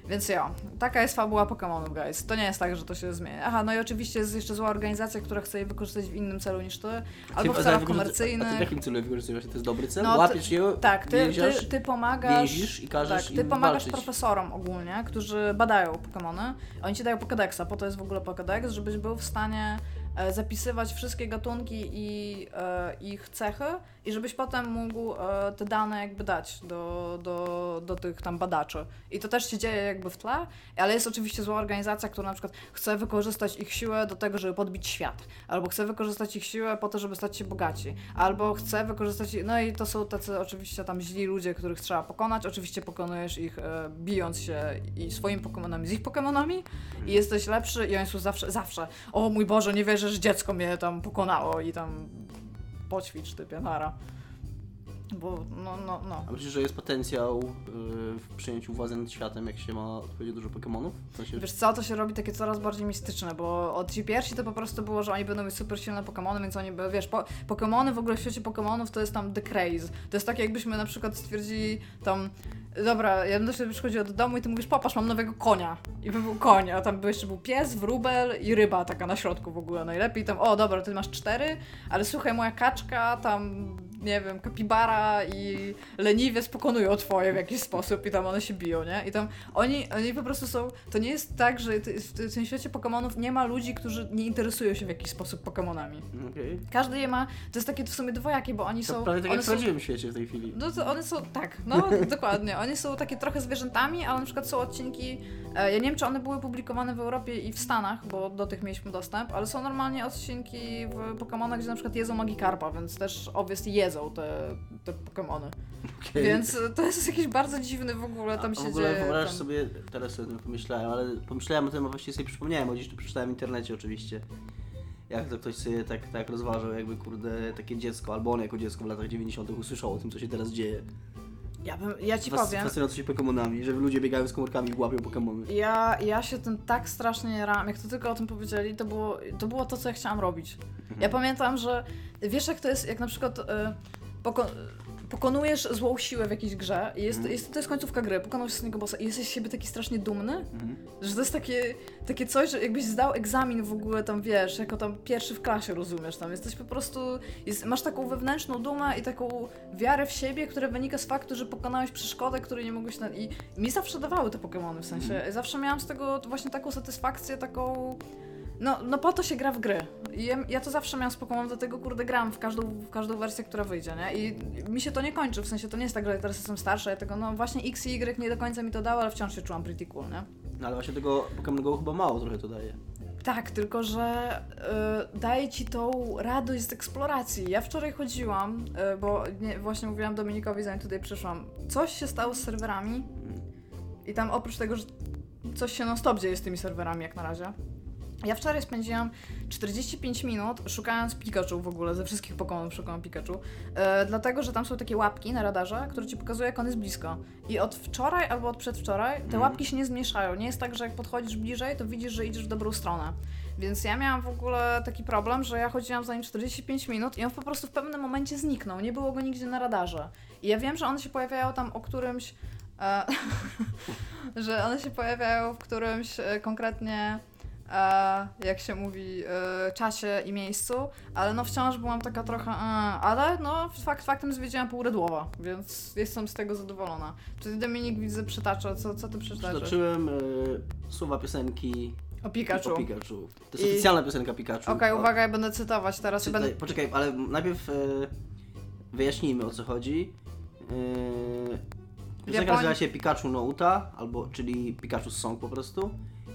S2: Więc ja, taka jest fabuła Pokémonów, guys. To nie jest tak, że to się zmienia. Aha, no i oczywiście jest jeszcze zła organizacja, która chce je wykorzystać w innym celu niż ty, albo w celach
S3: ty- A w
S2: komercyjnych.
S3: jakim celu je wykorzystujesz? To jest dobry cel?
S2: No,
S3: Łapiesz je,
S2: Tak, ty,
S3: więziasz,
S2: ty, ty pomagasz.
S3: więzisz i każesz
S2: tak, ty pomagasz
S3: walczyć.
S2: profesorom ogólnie, którzy badają Pokémony. Oni ci dają Pokédexa, po to jest w ogóle Pokédex, żebyś był w stanie e, zapisywać wszystkie gatunki i e, ich cechy i żebyś potem mógł e, te dane jakby dać do, do, do tych tam badaczy. I to też się dzieje jakby w tle, ale jest oczywiście zła organizacja, która na przykład chce wykorzystać ich siłę do tego, żeby podbić świat, albo chce wykorzystać ich siłę po to, żeby stać się bogaci, albo chce wykorzystać, no i to są tacy oczywiście tam źli ludzie, których trzeba pokonać, oczywiście pokonujesz ich e, bijąc się i swoimi Pokemonami z ich Pokemonami. I jesteś lepszy i oni są zawsze, zawsze, o mój Boże, nie wierzę, że dziecko mnie tam pokonało i tam poćwicz typie, nara. Bo, no, no, no.
S3: A myślisz, że jest potencjał y, w przejęciu władzy nad światem, jak się ma odpowiednio dużo Pokemonów? W sensie,
S2: Wiesz co, to się robi takie coraz bardziej mistyczne, bo od ci pierwsi to po prostu było, że oni będą mieć super silne Pokémony, więc oni, by- wiesz, po, Pokémony w ogóle w świecie Pokémonów to jest tam the craze. To jest tak jakbyśmy na przykład stwierdzili tam, dobra, ja bym do ciebie przychodziła do domu i ty mówisz, popatrz, mam nowego konia. I by był koń, a tam by jeszcze był pies, wróbel i ryba taka na środku w ogóle najlepiej. Tam, o dobra, ty masz cztery, ale słuchaj, moja kaczka, tam, nie wiem, kapibara i leniwiec pokonują twoje w jakiś sposób i tam one się biją, nie? I tam oni, oni po prostu są, to nie jest tak, że w tym świecie Pokemonów nie ma ludzi, którzy nie interesują się w jakiś sposób Pokemonami.
S3: Okej.
S2: Każdy je ma, to jest takie w sumie dwojakie, bo oni
S3: To
S2: są...
S3: prawie tak jak w prawdziwym świecie w tej chwili.
S2: no to one są, tak, no dokładnie. Oni są takie trochę zwierzętami, ale na przykład są odcinki, e, ja nie wiem czy one były publikowane w Europie i w Stanach, bo do tych mieliśmy dostęp, ale są normalnie odcinki w Pokemonach, gdzie na przykład jedzą Magikarpa, więc też obviously jedzą te, te Pokemony.
S3: Okej.
S2: Więc e, to jest jakiś bardzo dziwny w ogóle, tam
S3: A
S2: się
S3: w ogóle
S2: dzieje.
S3: wyobraź
S2: Tam...
S3: sobie, teraz sobie tym pomyślałem, ale pomyślałem o tym, a właściwie sobie przypomniałem, bo gdzieś tu przeczytałem w internecie oczywiście. jak to ktoś sobie tak, tak rozważał, jakby kurde takie dziecko, albo on jako dziecko w latach 90. usłyszał o tym, co się teraz dzieje.
S2: Ja, bym, ja ci
S3: Fas-
S2: powiem,
S3: Fascynujący się Pokemonami, że ludzie biegają z komórkami i łapią Pokemony.
S2: ja, ja się tym tak strasznie jarałam, jak to tylko o tym powiedzieli, to było to, było to co ja chciałam robić. Ja pamiętam, że wiesz jak to jest, jak na przykład y, poko pokonujesz złą siłę w jakiejś grze i jest, jest, to jest końcówka gry, pokonujesz ostatniego bossa i jesteś z siebie taki strasznie dumny,
S3: Mhm.
S2: że to jest takie, takie coś, że jakbyś zdał egzamin w ogóle tam, wiesz, jako tam pierwszy w klasie, rozumiesz, tam jesteś po prostu, jest, masz taką wewnętrzną dumę i taką wiarę w siebie, która wynika z faktu, że pokonałeś przeszkodę, której nie mogłeś, na... i mi zawsze dawały te Pokemony, w sensie, zawsze miałam z tego właśnie taką satysfakcję, taką, no, no po to się gra w gry. Ja, ja to zawsze miałam Pokémon, do tego kurde gram w każdą, w każdą wersję, która wyjdzie, nie? I mi się to nie kończy, w sensie to nie jest tak, że teraz jestem starsza, ja tego, no właśnie X i Y nie do końca mi to dało, ale wciąż się czułam pretty cool, nie?
S3: No ale właśnie tego Pokemon Go chyba mało trochę to daje.
S2: Tak, tylko że y, daje ci tą radość z eksploracji. Ja wczoraj chodziłam, y, bo nie, właśnie mówiłam Dominikowi, zanim tutaj przyszłam, coś się stało z serwerami i tam oprócz tego, że coś się non-stop dzieje z tymi serwerami jak na razie. Ja wczoraj spędziłam 45 minut szukając Pikachu w ogóle, ze wszystkich Pokémonów szukałam Pikachu, e, dlatego, że tam są takie łapki na radarze, które ci pokazują, jak on jest blisko. I od wczoraj albo od przedwczoraj te
S3: Mhm.
S2: łapki się nie zmniejszają. Nie jest tak, że jak podchodzisz bliżej, to widzisz, że idziesz w dobrą stronę. Więc ja miałam w ogóle taki problem, że ja chodziłam za nim 45 minut i on po prostu w pewnym momencie zniknął. Nie było go nigdzie na radarze. I ja wiem, że one się pojawiają tam o którymś... E, że one się pojawiają w którymś e, konkretnie e, jak się mówi, e, czasie i miejscu, ale no wciąż byłam taka trochę, e, ale no fakt faktem zwiedziłam pół Redłowa, więc jestem z tego zadowolona. Czy ty, Dominik widzę przytacza, co, co ty przeczytasz?
S3: Przytoczyłem y, słowa piosenki
S2: O Pikachu.
S3: o Pikachu. To jest
S2: I-
S3: oficjalna piosenka Pikachu.
S2: Okej,
S3: O-
S2: uwaga, ja będę cytować teraz.
S3: Czytaj,
S2: Będę...
S3: Poczekaj, ale najpierw e, wyjaśnijmy o co chodzi. E, piosenka
S2: Japonii-
S3: nazywa się Pikachu no Uta, albo, czyli Pikachu Song po prostu.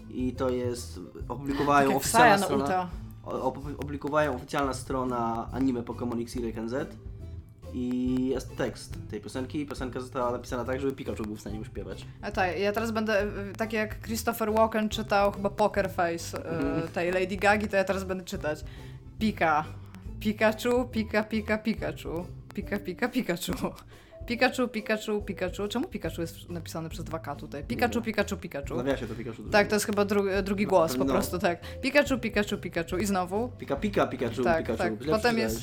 S3: I to jest, opublikowają
S2: Tak
S3: oficjalna strona,
S2: Uta.
S3: o- op- opublikowają oficjalna strona anime Pokémon X, Y, Z. I jest tekst tej piosenki. Piosenka została napisana tak, żeby Pikachu był w stanie śpiewać.
S2: A tak, ja teraz będę, e, tak jak Christopher Walken czytał chyba Poker Face e, tej Lady Gagi, to ja teraz będę czytać Pika, Pikachu, Pika, Pika, Pikachu, Pika, Pika, Pikachu. Pikachu, Pikachu, Pikachu. Czemu Pikachu jest napisane przez 2K tutaj? Pikachu. Pikachu, Pikachu.
S3: Nawiasie to Pikachu.
S2: Tak, to jest chyba dru- drugi głos po
S3: No.
S2: prostu, tak. Pikachu, Pikachu, Pikachu i znowu.
S3: Pika, pika, Pikachu,
S2: Tak,
S3: Pikachu.
S2: tak.
S3: Źle
S2: Potem jest...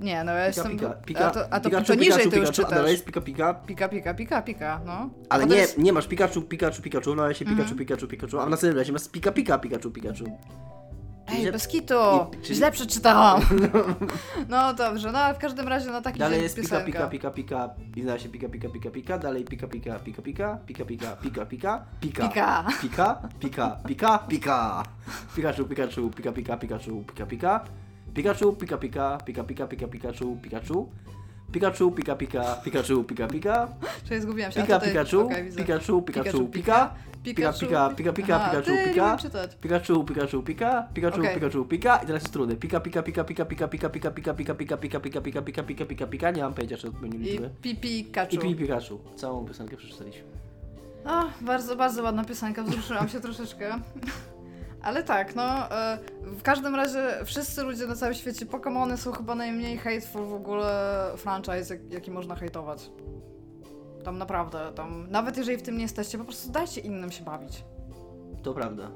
S2: Nie, no ja
S3: Pika,
S2: jestem...
S3: pika, pika,
S2: a to, a to,
S3: Pikachu,
S2: to niżej
S3: Pikachu,
S2: ty już
S3: Pikachu,
S2: czytasz.
S3: jest pika, pika,
S2: Pika, pika, pika, pika, no.
S3: Ale nie,
S2: jest-
S3: nie masz Pikachu, Pikachu, Pikachu, no ale się Pikachu,
S2: Mhm.
S3: Pikachu, Pikachu, a w następnym razie masz Pika, Pika, Pikachu, Pikachu.
S2: Ej, bez kitu!
S3: i- czyli-
S2: Źle przeczytałam. No. Dobrze, no ale w każdym razie na taki
S3: Dalej jest Pika. Pika, Pika, Pika, i nazywa się Pika, Pika, Pika, Pika, dalej Pika, Pika, Pika, Pika, Pika, Pika, Pika, Pika, Pika,
S2: Pika.
S3: Pika, Pika, Pika, Pika, Pikachu, Pikachu, Pika, Pika, Pikachu, Pika, Pika, Pikachu, Pika, Pika, Pika, Pika, Pika, Pikachu, Pikachu, Pikachu, Pika, Pika, Pikachu, Pika, Pika,
S2: Czyli zgubiłam się.
S3: Pika,
S2: tutaj-
S3: Pikachu,
S2: widzę.
S3: Pikachu, Pikachu, Pika, Pika, Pika, Pika, Pika,
S2: Aha,
S3: Pikachu, Pika. Pikachu, Pikachu, Pika, Pikachu,
S2: Okej.
S3: Pikachu, Pika i teraz jest trudne. Pika, Pika, Pika, Pika, Pika, Pika, Pika, Pika, Pika, Pika, Pika, Pika, Pika, Pika, Pika, Pika, Pika, nie mam pojęcia, czy odpowiednie
S2: I
S3: liczby.
S2: Pi- Pikachu.
S3: I Pi Pikachu. Całą piosenkę przeczytaliśmy.
S2: O, bardzo, bardzo ładna piosenka, wzruszyłam się troszeczkę. Ale tak, no, e, w każdym razie wszyscy ludzie na całym świecie, Pokémony są chyba najmniej hateful w ogóle franchise, jak, jaki można hejtować. Tam naprawdę, tam, nawet jeżeli w tym nie jesteście, po prostu dajcie innym się bawić.
S3: To prawda.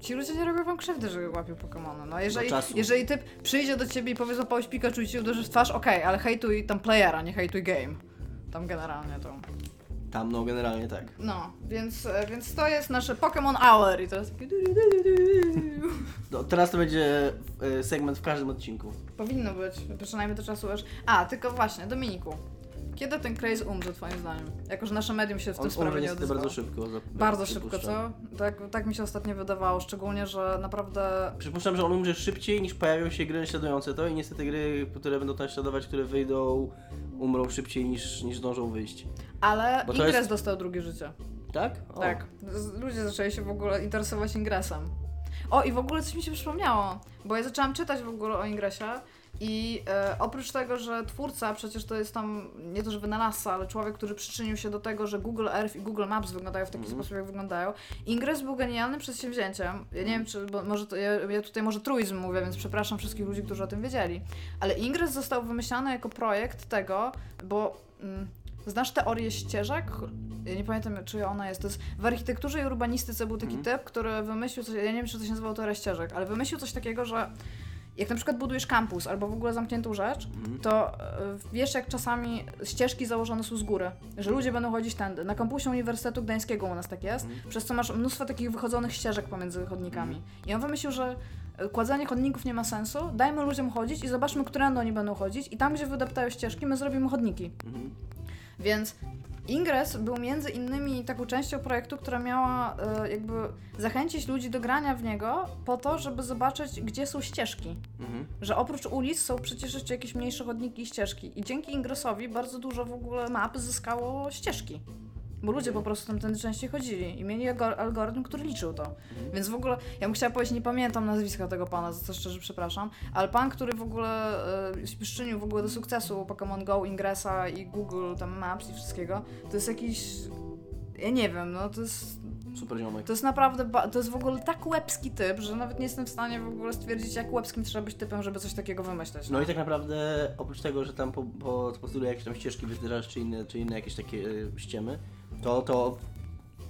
S2: Ci ludzie nie robią wam krzywdy, że łapią Pokémony. No jeżeli, jeżeli typ przyjdzie do ciebie i powie zapałeś Pikachu i ci uderzy w twarz, okej, ale hejtuj tam playera, nie hejtuj game. Tam generalnie to.
S3: Tam no generalnie tak.
S2: No, więc, e, więc to jest nasze Pokémon Hour i jest takie...
S3: No, teraz to będzie e, segment w każdym odcinku.
S2: Powinno być, przynajmniej do czasu aż... A, tylko właśnie, Dominiku. Kiedy ten craze umrze, twoim zdaniem? Jako, że nasze medium się w tym sprawie nie odezwało.
S3: bardzo szybko.
S2: Bardzo szybko, co? Tak, tak mi się ostatnio wydawało, szczególnie, że naprawdę...
S3: Przypuszczam, że on umrze szybciej niż pojawią się gry naśladujące to i niestety gry, które będą to naśladować, które wyjdą, umrą szybciej niż, niż zdążą wyjść.
S2: Ale Ingres
S3: jest-
S2: dostał drugie życie.
S3: Tak? O.
S2: Tak, ludzie zaczęli się w ogóle interesować Ingresem. O, i w ogóle coś mi się przypomniało, bo ja zaczęłam czytać w ogóle o Ingresie I e, oprócz tego, że twórca przecież to jest tam nie to, że wynalazca, ale człowiek, który przyczynił się do tego, że Google Earth i Google Maps wyglądają w taki
S3: Mhm.
S2: sposób, jak wyglądają. Ingress był genialnym przedsięwzięciem. Ja nie wiem, czy, bo może to, ja, ja tutaj może truizm mówię, więc przepraszam wszystkich ludzi, którzy o tym wiedzieli. Ale Ingress został wymyślany jako projekt tego, bo mm, znasz teorię ścieżek? Ja nie pamiętam, czy ona jest. To jest w architekturze i urbanistyce był taki
S3: Mhm.
S2: typ, który wymyślił coś, ja nie wiem, czy to się nazywało teoria ścieżek, ale wymyślił coś takiego, że jak na przykład budujesz kampus albo w ogóle zamkniętą rzecz,
S3: Mhm.
S2: to e, wiesz, jak czasami ścieżki założone są z góry, że ludzie będą chodzić tędy. Na kampusie Uniwersytetu Gdańskiego u nas tak jest,
S3: Mhm.
S2: przez co masz mnóstwo takich wychodzonych ścieżek pomiędzy chodnikami. I on wymyślił, że e, kładzenie chodników nie ma sensu, dajmy ludziom chodzić i zobaczmy, którędy oni będą chodzić i tam, gdzie wydeptają ścieżki, my zrobimy chodniki. Więc Ingress był między innymi taką częścią projektu, która miała e, jakby zachęcić ludzi do grania w niego po to, żeby zobaczyć, gdzie są ścieżki.
S3: Mhm.
S2: Że oprócz ulic są przecież jeszcze jakieś mniejsze chodniki i ścieżki. I dzięki Ingressowi bardzo dużo w ogóle map zyskało ścieżki. Bo ludzie po prostu tam tędy częściej chodzili i mieli algor- algorytm, który liczył to. Więc w ogóle, ja bym chciała powiedzieć, nie pamiętam nazwiska tego pana, za co szczerze przepraszam, ale pan, który w ogóle e, przyczynił w ogóle do sukcesu Pokémon Go, Ingressa i Google, tam Maps i wszystkiego, to jest jakiś, ja nie wiem, no to jest
S3: Super ziomek.
S2: to jest naprawdę, to jest w ogóle tak łebski typ, że nawet nie jestem w stanie w ogóle stwierdzić, jak łebskim trzeba być typem, żeby coś takiego wymyśleć.
S3: No i tak naprawdę oprócz tego, że tam po, po, postuluje jakieś tam ścieżki wytyczasz, czy inne, czy inne jakieś takie e, ściemy, to, to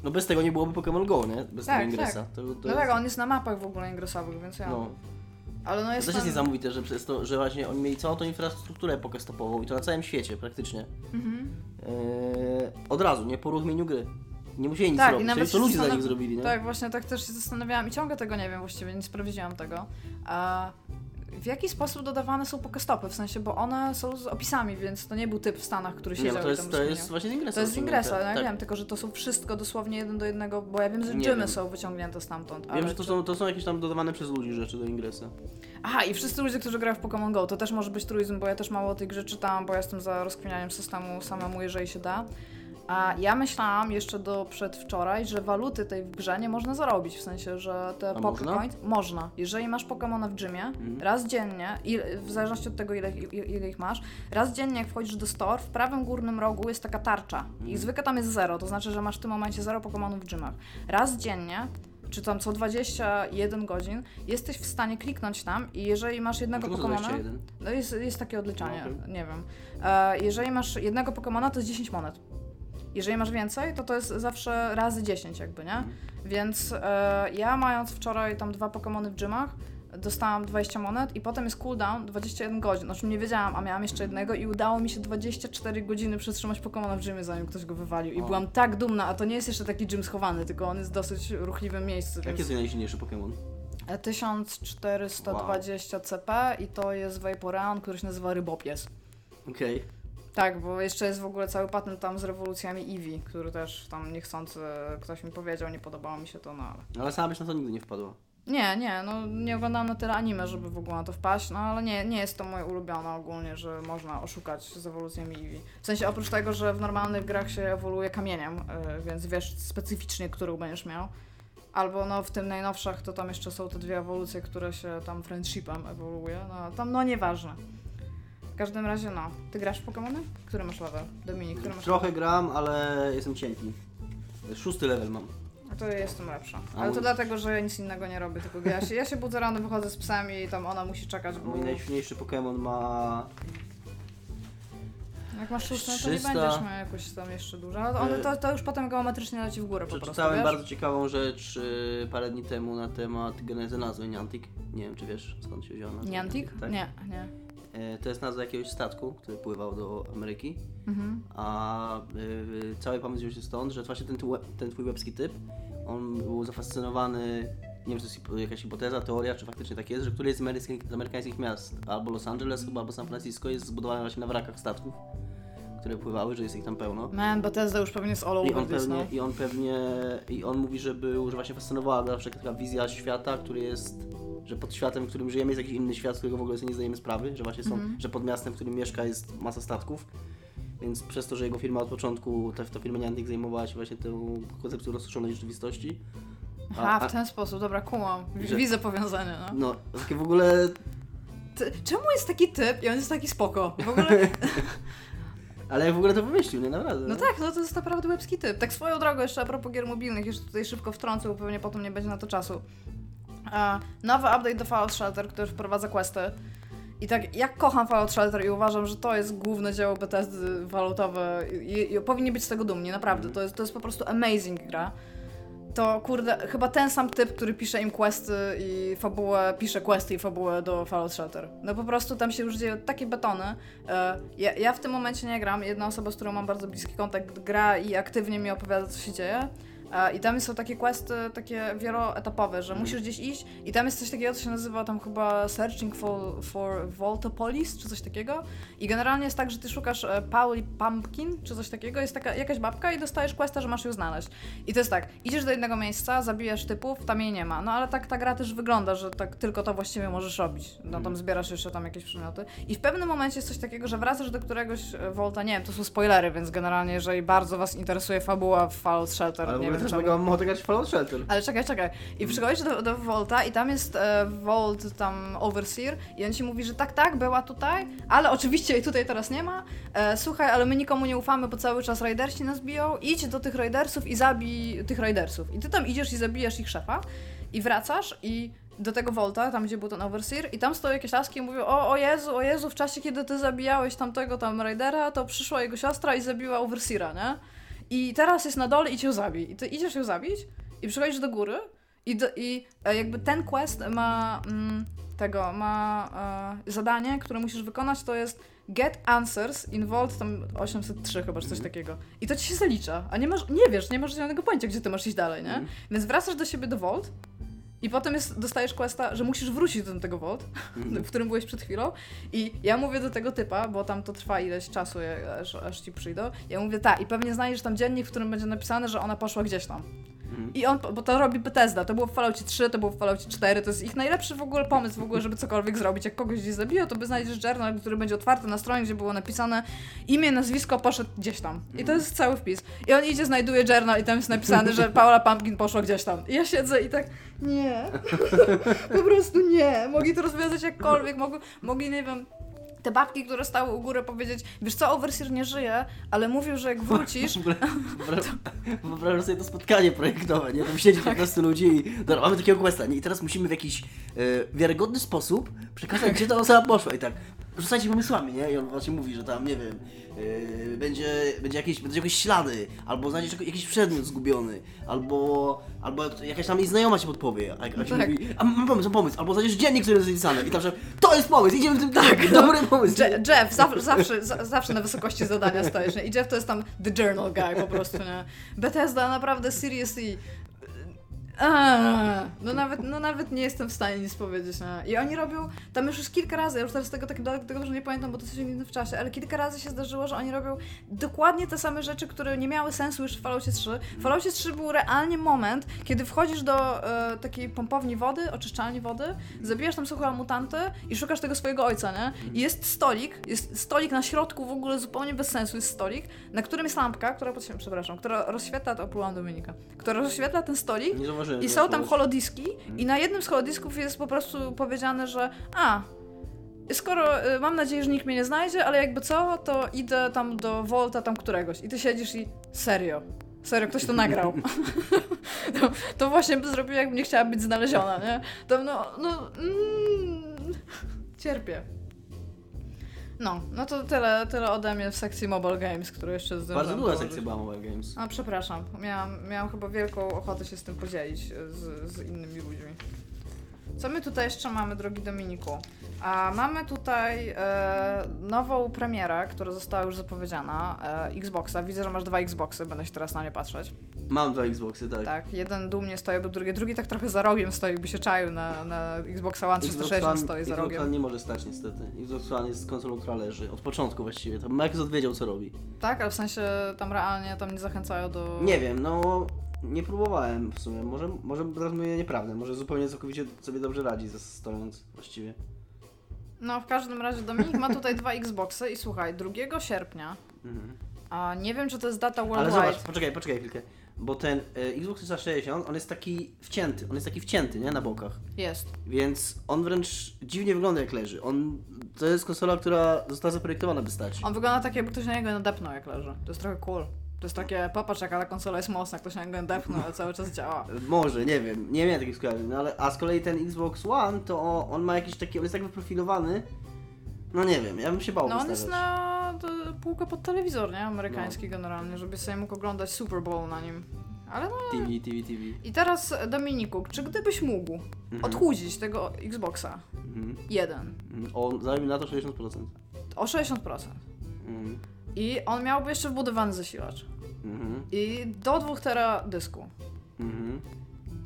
S3: no bez tego nie byłoby Pokémon Go, nie? Bez
S2: Tak,
S3: tego ingresa.
S2: tak.
S3: To, to
S2: no
S3: jest,
S2: tak, on jest na mapach w ogóle ingresowych, więc ja.
S3: no.
S2: Ale no
S3: To
S2: jest
S3: też jest niesamowite, że przez to, że właśnie oni mieli całą tą infrastrukturę pokestopową i to na całym świecie praktycznie.
S2: Mhm.
S3: Eee, od razu, nie po uruchomieniu gry. Nie musieli nic
S2: Tak, i
S3: robić,
S2: nawet
S3: czyli to ludzie za nich zrobili, nie?
S2: Tak, właśnie tak też się zastanawiałam i ciągle tego nie wiem właściwie, nie sprawdziłam tego. A w jaki sposób dodawane są pokestopy? W sensie, bo one są z opisami, więc to nie był typ w Stanach, który
S3: Nie,
S2: siedział
S3: no to jest, to jest właśnie z ingresa.
S2: To jest z Ingressa, ja
S3: tak.
S2: wiem, tylko że to są wszystko dosłownie jeden do jednego, bo ja wiem, że
S3: Nie wiem.
S2: są wyciągnięte stamtąd.
S3: Wiem, że to
S2: czy-
S3: są, to są jakieś tam dodawane przez ludzi rzeczy do ingresa.
S2: Aha, i wszyscy ludzie, którzy grają w Pokémon Go, to też może być truizm, bo ja też mało o tej grze czytałam, bo ja jestem za rozkminianiem systemu samemu, jeżeli się da. A ja myślałam jeszcze do przedwczoraj, że waluty tej w grze nie można zarobić, w sensie, że te
S3: A
S2: Pokécoins można. Jeżeli masz Pokémona w gymie,
S3: Mhm.
S2: raz dziennie, i w zależności od tego, ile, ile, ich masz, raz dziennie jak wchodzisz do store, w prawym górnym rogu jest taka tarcza i
S3: Mhm.
S2: zwykle tam jest zero, to znaczy, że masz w tym momencie zero Pokémonów w gymach. Raz dziennie czy tam co 21 godzin, jesteś w stanie kliknąć tam i jeżeli masz jednego
S3: Czemu to
S2: Pokemona,
S3: 21?
S2: no jest, jest takie odliczanie,
S3: No, okej.
S2: nie wiem. E, jeżeli masz jednego Pokemona, to jest 10 monet. Jeżeli masz więcej, to to jest zawsze razy 10 jakby, nie? Więc e, ja mając wczoraj tam dwa Pokemony w gymach, dostałam 20 monet i potem jest cooldown 21 godzin. O czym nie wiedziałam, a miałam jeszcze jednego i udało mi się 24 godziny przytrzymać Pokemona w gymie, zanim ktoś go wywalił. I
S3: O.
S2: byłam tak dumna, a to nie jest jeszcze taki gym schowany, tylko on jest w dosyć ruchliwym miejscu.
S3: Jaki
S2: więc-
S3: jest najsilniejszy Pokémon?
S2: E, 1420 CP i to jest Vaporeon, który się nazywa Rybopies.
S3: Okej.
S2: Tak, bo jeszcze jest w ogóle cały patent tam z rewolucjami Eevee, który też tam niechcący ktoś mi powiedział, nie podobało mi się to, no ale...
S3: Ale sama byś na to nigdy nie wpadła.
S2: Nie, nie, no nie oglądałam na tyle anime, żeby w ogóle na to wpaść, no ale nie, nie jest to moje ulubione ogólnie, że można oszukać z ewolucjami Eevee. W sensie oprócz tego, że w normalnych grach się ewoluuje kamieniem, y, więc wiesz specyficznie, którą będziesz miał. Albo no w tym najnowszych to tam jeszcze są te dwie ewolucje, które się tam friendshipem ewoluuje, no tam no nieważne. W każdym razie no. Ty grasz w Pokémony? Który masz level? Dominik, który masz
S3: Trochę gram, ale jestem cienki. Szósty level mam.
S2: A to ja jestem lepsza. Ale to
S3: mój-
S2: dlatego, że ja nic innego nie robię, tylko ja się, ja się budzę rano, wychodzę z psem i tam ona musi czekać, bo
S3: Mój najsilniejszy Pokémon ma...
S2: jak masz szóstą, to nie
S3: 300.
S2: będziesz miał jakoś tam jeszcze dużo. Ale one,
S3: Y-
S2: to, to już potem geometrycznie leci w górę po prostu,
S3: Przeczytałem
S2: wiesz?
S3: bardzo ciekawą rzecz y, parę dni temu na temat genezy nazwy Niantic. Nie wiem, czy wiesz skąd się wzięła nazwa.
S2: Niantic?
S3: Tak.
S2: Nie, nie.
S3: E, To jest nazwa jakiegoś statku, który pływał do Ameryki.
S2: Mhm.
S3: A y, cały pomysł wziął się stąd, że właśnie ten, tu- ten twój webski typ, on był zafascynowany, nie wiem czy to jest jakaś hipoteza, teoria, czy faktycznie tak jest, że któreś z, amerykańskich, z amerykańskich miast, albo Los Angeles chyba, albo San Francisco jest zbudowane właśnie na wrakach statków, które pływały, że jest ich tam pełno.
S2: Man, Bethesda już pewnie jest all
S3: I
S2: over
S3: on,
S2: this, no.
S3: pewnie, I on pewnie, i on mówi, że był, że właśnie fascynowała go zawsze taka wizja świata, który jest, że pod światem, w którym żyjemy jest jakiś inny świat, z którego w ogóle sobie nie zdajemy sprawy, że właśnie są,
S2: Mhm.
S3: że pod miastem, w którym mieszka jest masa statków. Więc przez to, że jego firma od początku, ta, ta firma Niantic zajmowała się właśnie tą koncepcją rozszerzonej rzeczywistości.
S2: Aha,
S3: a-
S2: w ten sposób, dobra, kumam.
S3: Że-
S2: Widzę powiązanie, no.
S3: No, takie w ogóle
S2: ty, czemu jest taki typ i on jest taki spoko? W ogóle,
S3: Ale w ogóle to wymyślił, nie naprawdę.
S2: no tak, no to jest naprawdę łebski typ. Tak swoją drogą jeszcze a propos gier mobilnych, jeszcze tutaj szybko wtrącę, bo pewnie potem nie będzie na to czasu. Nowy update do Fallout Shelter, który wprowadza questy. I tak, jak kocham Fallout Shelter i uważam, że to jest główne dzieło Bethesdy walutowe i, i powinni być z tego dumni, naprawdę. To jest, to jest po prostu amazing gra. To kurde, chyba ten sam typ, który pisze im questy i fabułę, pisze questy i fabułę do Fallout Shelter. No po prostu tam się już dzieją takie betony. E, Ja, ja w tym momencie nie gram. Jedna osoba, z którą mam bardzo bliski kontakt, gra i aktywnie mi opowiada, co się dzieje. E, I tam są takie questy, takie wieloetapowe, że musisz gdzieś iść i tam jest coś takiego, co się nazywa tam chyba Searching for, for Voltopolis, czy coś takiego. I generalnie jest tak, że ty szukasz e, Pauli Pumpkin, czy coś takiego, jest taka jakaś babka i dostajesz questa, że masz ją znaleźć. I to jest tak, idziesz do jednego miejsca, zabijasz typów, tam jej nie ma. No ale tak ta gra też wygląda, że tak tylko to właściwie możesz robić. No tam zbierasz jeszcze tam jakieś przedmioty. I w pewnym momencie jest coś takiego, że wracasz do któregoś e, Volta, nie wiem, to są spoilery, więc generalnie jeżeli bardzo was interesuje fabuła w Fallout Shelter,
S3: Ale
S2: nie wiem
S3: też mega mogę grać w Fallout Shelter.
S2: Ale czekaj, czekaj. I przychodzisz do, do Volta i tam jest e, Volt tam Overseer i on ci mówi, że tak, tak, była tutaj, ale oczywiście jej tutaj teraz nie ma. E, słuchaj, ale my nikomu nie ufamy, bo cały czas Raidersi nas biją. Idź do tych Raidersów i zabij tych Raidersów. I ty tam idziesz i zabijasz ich szefa i wracasz i do tego Volta, tam gdzie był ten Overseer i tam stoją jakieś laski i mówią, o, o Jezu, o Jezu, w czasie kiedy ty zabijałeś tamtego tam Raidera, to przyszła jego siostra i zabiła Overseera, nie? I teraz jest na dole i cię zabij. I ty idziesz ją zabić i przychodzisz do góry i, do, i e, jakby ten quest ma mm, tego, ma e, zadanie, które musisz wykonać, to jest get answers in Vault tam 803 chyba, czy coś takiego. I to ci się zalicza, a nie masz, nie wiesz, nie masz żadnego pojęcia, gdzie ty masz iść dalej, nie?
S3: Mhm.
S2: Więc wracasz do siebie do Vault i potem jest, dostajesz questa, że musisz wrócić do tego Vault, w którym byłeś przed chwilą. I ja mówię do tego typa, bo tam to trwa ileś czasu, aż, aż ci przyjdą. Ja mówię, tak, i pewnie znajdziesz tam dziennik, w którym będzie napisane, że ona poszła gdzieś tam.
S3: Mhm.
S2: I on, bo to robi Bethesda, to było w Falloutie 3, to było w Falloutie 4, to jest ich najlepszy w ogóle pomysł w ogóle, żeby cokolwiek zrobić. Jak kogoś gdzieś zabiją, to by znajdziesz journal, który będzie otwarty na stronie, gdzie było napisane imię, nazwisko, poszedł gdzieś tam. I to jest cały wpis. I on idzie, znajduje journal i tam jest napisane, że Paula Pumpkin poszła gdzieś tam. I ja siedzę i tak, nie, po prostu nie. Mogli to rozwiązać jakkolwiek, mogli, mogli nie wiem, te babki, które stały u góry powiedzieć, wiesz co, Overseer nie żyje, ale mówił, że jak wrócisz,
S3: wyobrażam- sobie to spotkanie projektowe, nie? Tam siedzi 15 ludzi i dobra, mamy takiego questa, nie? I teraz musimy w jakiś e, wiarygodny sposób przekazać, gdzie ta osoba poszła i tak rzucajcie pomysłami, nie? I on właśnie mówi, że tam, nie wiem, e, będzie, będzie jakieś, będą jakieś ślady, albo znajdziesz jakiś przedmiot zgubiony, albo, albo jakaś tam jej znajoma ci podpowie, a, a ci
S2: Tak.
S3: mówi, a mam pomysł, mam pomysł, albo znajdziesz dziennik, który jest zapisany i tam, że to jest pomysł, idziemy w tym tak, dobry pomysł.
S2: Je- Jeff, zawsze, zawsze, za- zawsze na wysokości zadania stajesz, nie? I Jeff to jest tam the journal guy po prostu, nie? Bethesda naprawdę seriously... Eee, no nawet, no nawet nie jestem w stanie nic powiedzieć, nie? I oni robią, tam już już kilka razy, ja już teraz tego tak tego dobrze nie pamiętam, bo to coś inny w czasie, ale kilka razy się zdarzyło, że oni robią dokładnie te same rzeczy, które nie miały sensu już w Falloutie 3. W Falloutie 3 był realnie moment, kiedy wchodzisz do e, takiej pompowni wody, oczyszczalni wody, zabijasz tam suchego mutanty i szukasz tego swojego ojca, nie? I jest stolik, jest stolik na środku w ogóle zupełnie bez sensu, jest stolik, na którym jest lampka, która, przepraszam, która rozświetla, to oplułam Dominika, która rozświetla ten stolik
S3: Zauważyłem.
S2: i są tam holodiski i na jednym z holodisków jest po prostu powiedziane, że a, skoro y, mam nadzieję, że nikt mnie nie znajdzie, ale jakby co, to idę tam do Volta tam któregoś i ty siedzisz i serio. Serio, ktoś to nagrał. to, to właśnie by zrobił, jakbym nie chciała być znaleziona, nie? To no, no, mm, cierpię. No, no to tyle, tyle ode mnie w sekcji Mobile Games, które jeszcze zdążyłam
S3: Bardzo długa sekcja była Mobile Games.
S2: A przepraszam, miałam, miałam chyba wielką ochotę się z tym podzielić z, z innymi ludźmi. Co my tutaj jeszcze mamy, drogi Dominiku? A mamy tutaj e, nową premierę, która została już zapowiedziana, e, Xboxa. Widzę, że masz dwa Xboxy, będę się teraz na nie patrzeć.
S3: Mam dwa Xboxy, tak.
S2: Tak, jeden dumnie stoi obok drugi, drugi tak trochę za rogiem stoi, jakby się czaił na, na Xboxa One 360 stoi za
S3: Xbox One nie może stać niestety. Xbox One jest konsolą, która leży. Od początku właściwie. To Microsoft wiedział co robi.
S2: Tak, ale w sensie tam realnie tam nie zachęcają do...
S3: Nie wiem, no nie próbowałem w sumie. Może, może teraz mówię nieprawdę. Może zupełnie całkowicie sobie dobrze radzi ze- stojąc właściwie.
S2: No, w każdym razie Dominik ma tutaj dwa Xboxy i słuchaj, 2 sierpnia
S3: Mhm.
S2: A nie wiem, czy to jest data
S3: Ale
S2: worldwide.
S3: zobacz, poczekaj, poczekaj chwilkę. bo ten e, Xbox 360, on jest taki wcięty, on jest taki wcięty, nie, na bokach.
S2: Jest.
S3: Więc on wręcz dziwnie wygląda jak leży. On, to jest konsola, która została zaprojektowana by stać.
S2: On wygląda tak, jakby ktoś na niego nadepnął, jak leży. To jest trochę cool. To jest takie, popatrz jaka ta konsola jest mocna, ktoś na niego nadepnął, ale cały czas działa.
S3: Może, nie wiem, nie miałem takich skojarzeń, no ale, a z kolei ten Xbox One, to on ma jakiś taki, on jest tak wyprofilowany, no nie wiem, ja bym się bał
S2: No on
S3: wystawiać.
S2: jest na to, półkę pod telewizor, nie? Amerykański generalnie, żeby sobie mógł oglądać Super Bowl na nim. Ale no...
S3: TV, TV, TV.
S2: I teraz Dominiku, czy gdybyś mógł
S3: Mhm.
S2: odchudzić tego Xboxa
S3: Mhm.
S2: jeden
S3: Mhm. O, zajmie na to 60%.
S2: o 60%
S3: Mhm.
S2: I on miałby jeszcze wbudowany zasilacz
S3: Mhm.
S2: i do 2 tera dysku
S3: Mhm.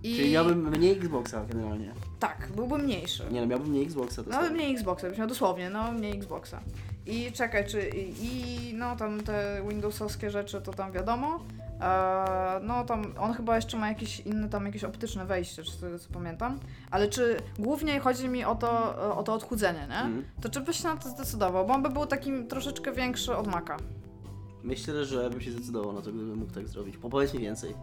S2: i
S3: Czyli miałbym mniej Xboxa generalnie.
S2: tak, byłby mniejszy.
S3: Nie no, miałbym mniej Xboxa. To
S2: No mniej Xboxa, byś miał dosłownie, no mniej Xboxa. I czekaj, czy i, i no tam te Windowsowskie rzeczy to tam wiadomo. Eee, no tam on chyba jeszcze ma jakieś inne tam jakieś optyczne wejście, czy z tego co pamiętam. Ale czy głównie chodzi mi o to, o to odchudzenie, nie?
S3: Mhm.
S2: To czy byś się na to zdecydował? Bo on by był takim troszeczkę większy od Maca.
S3: Myślę, że bym się zdecydował na to, gdybym mógł tak zrobić. Opowiedz mi więcej.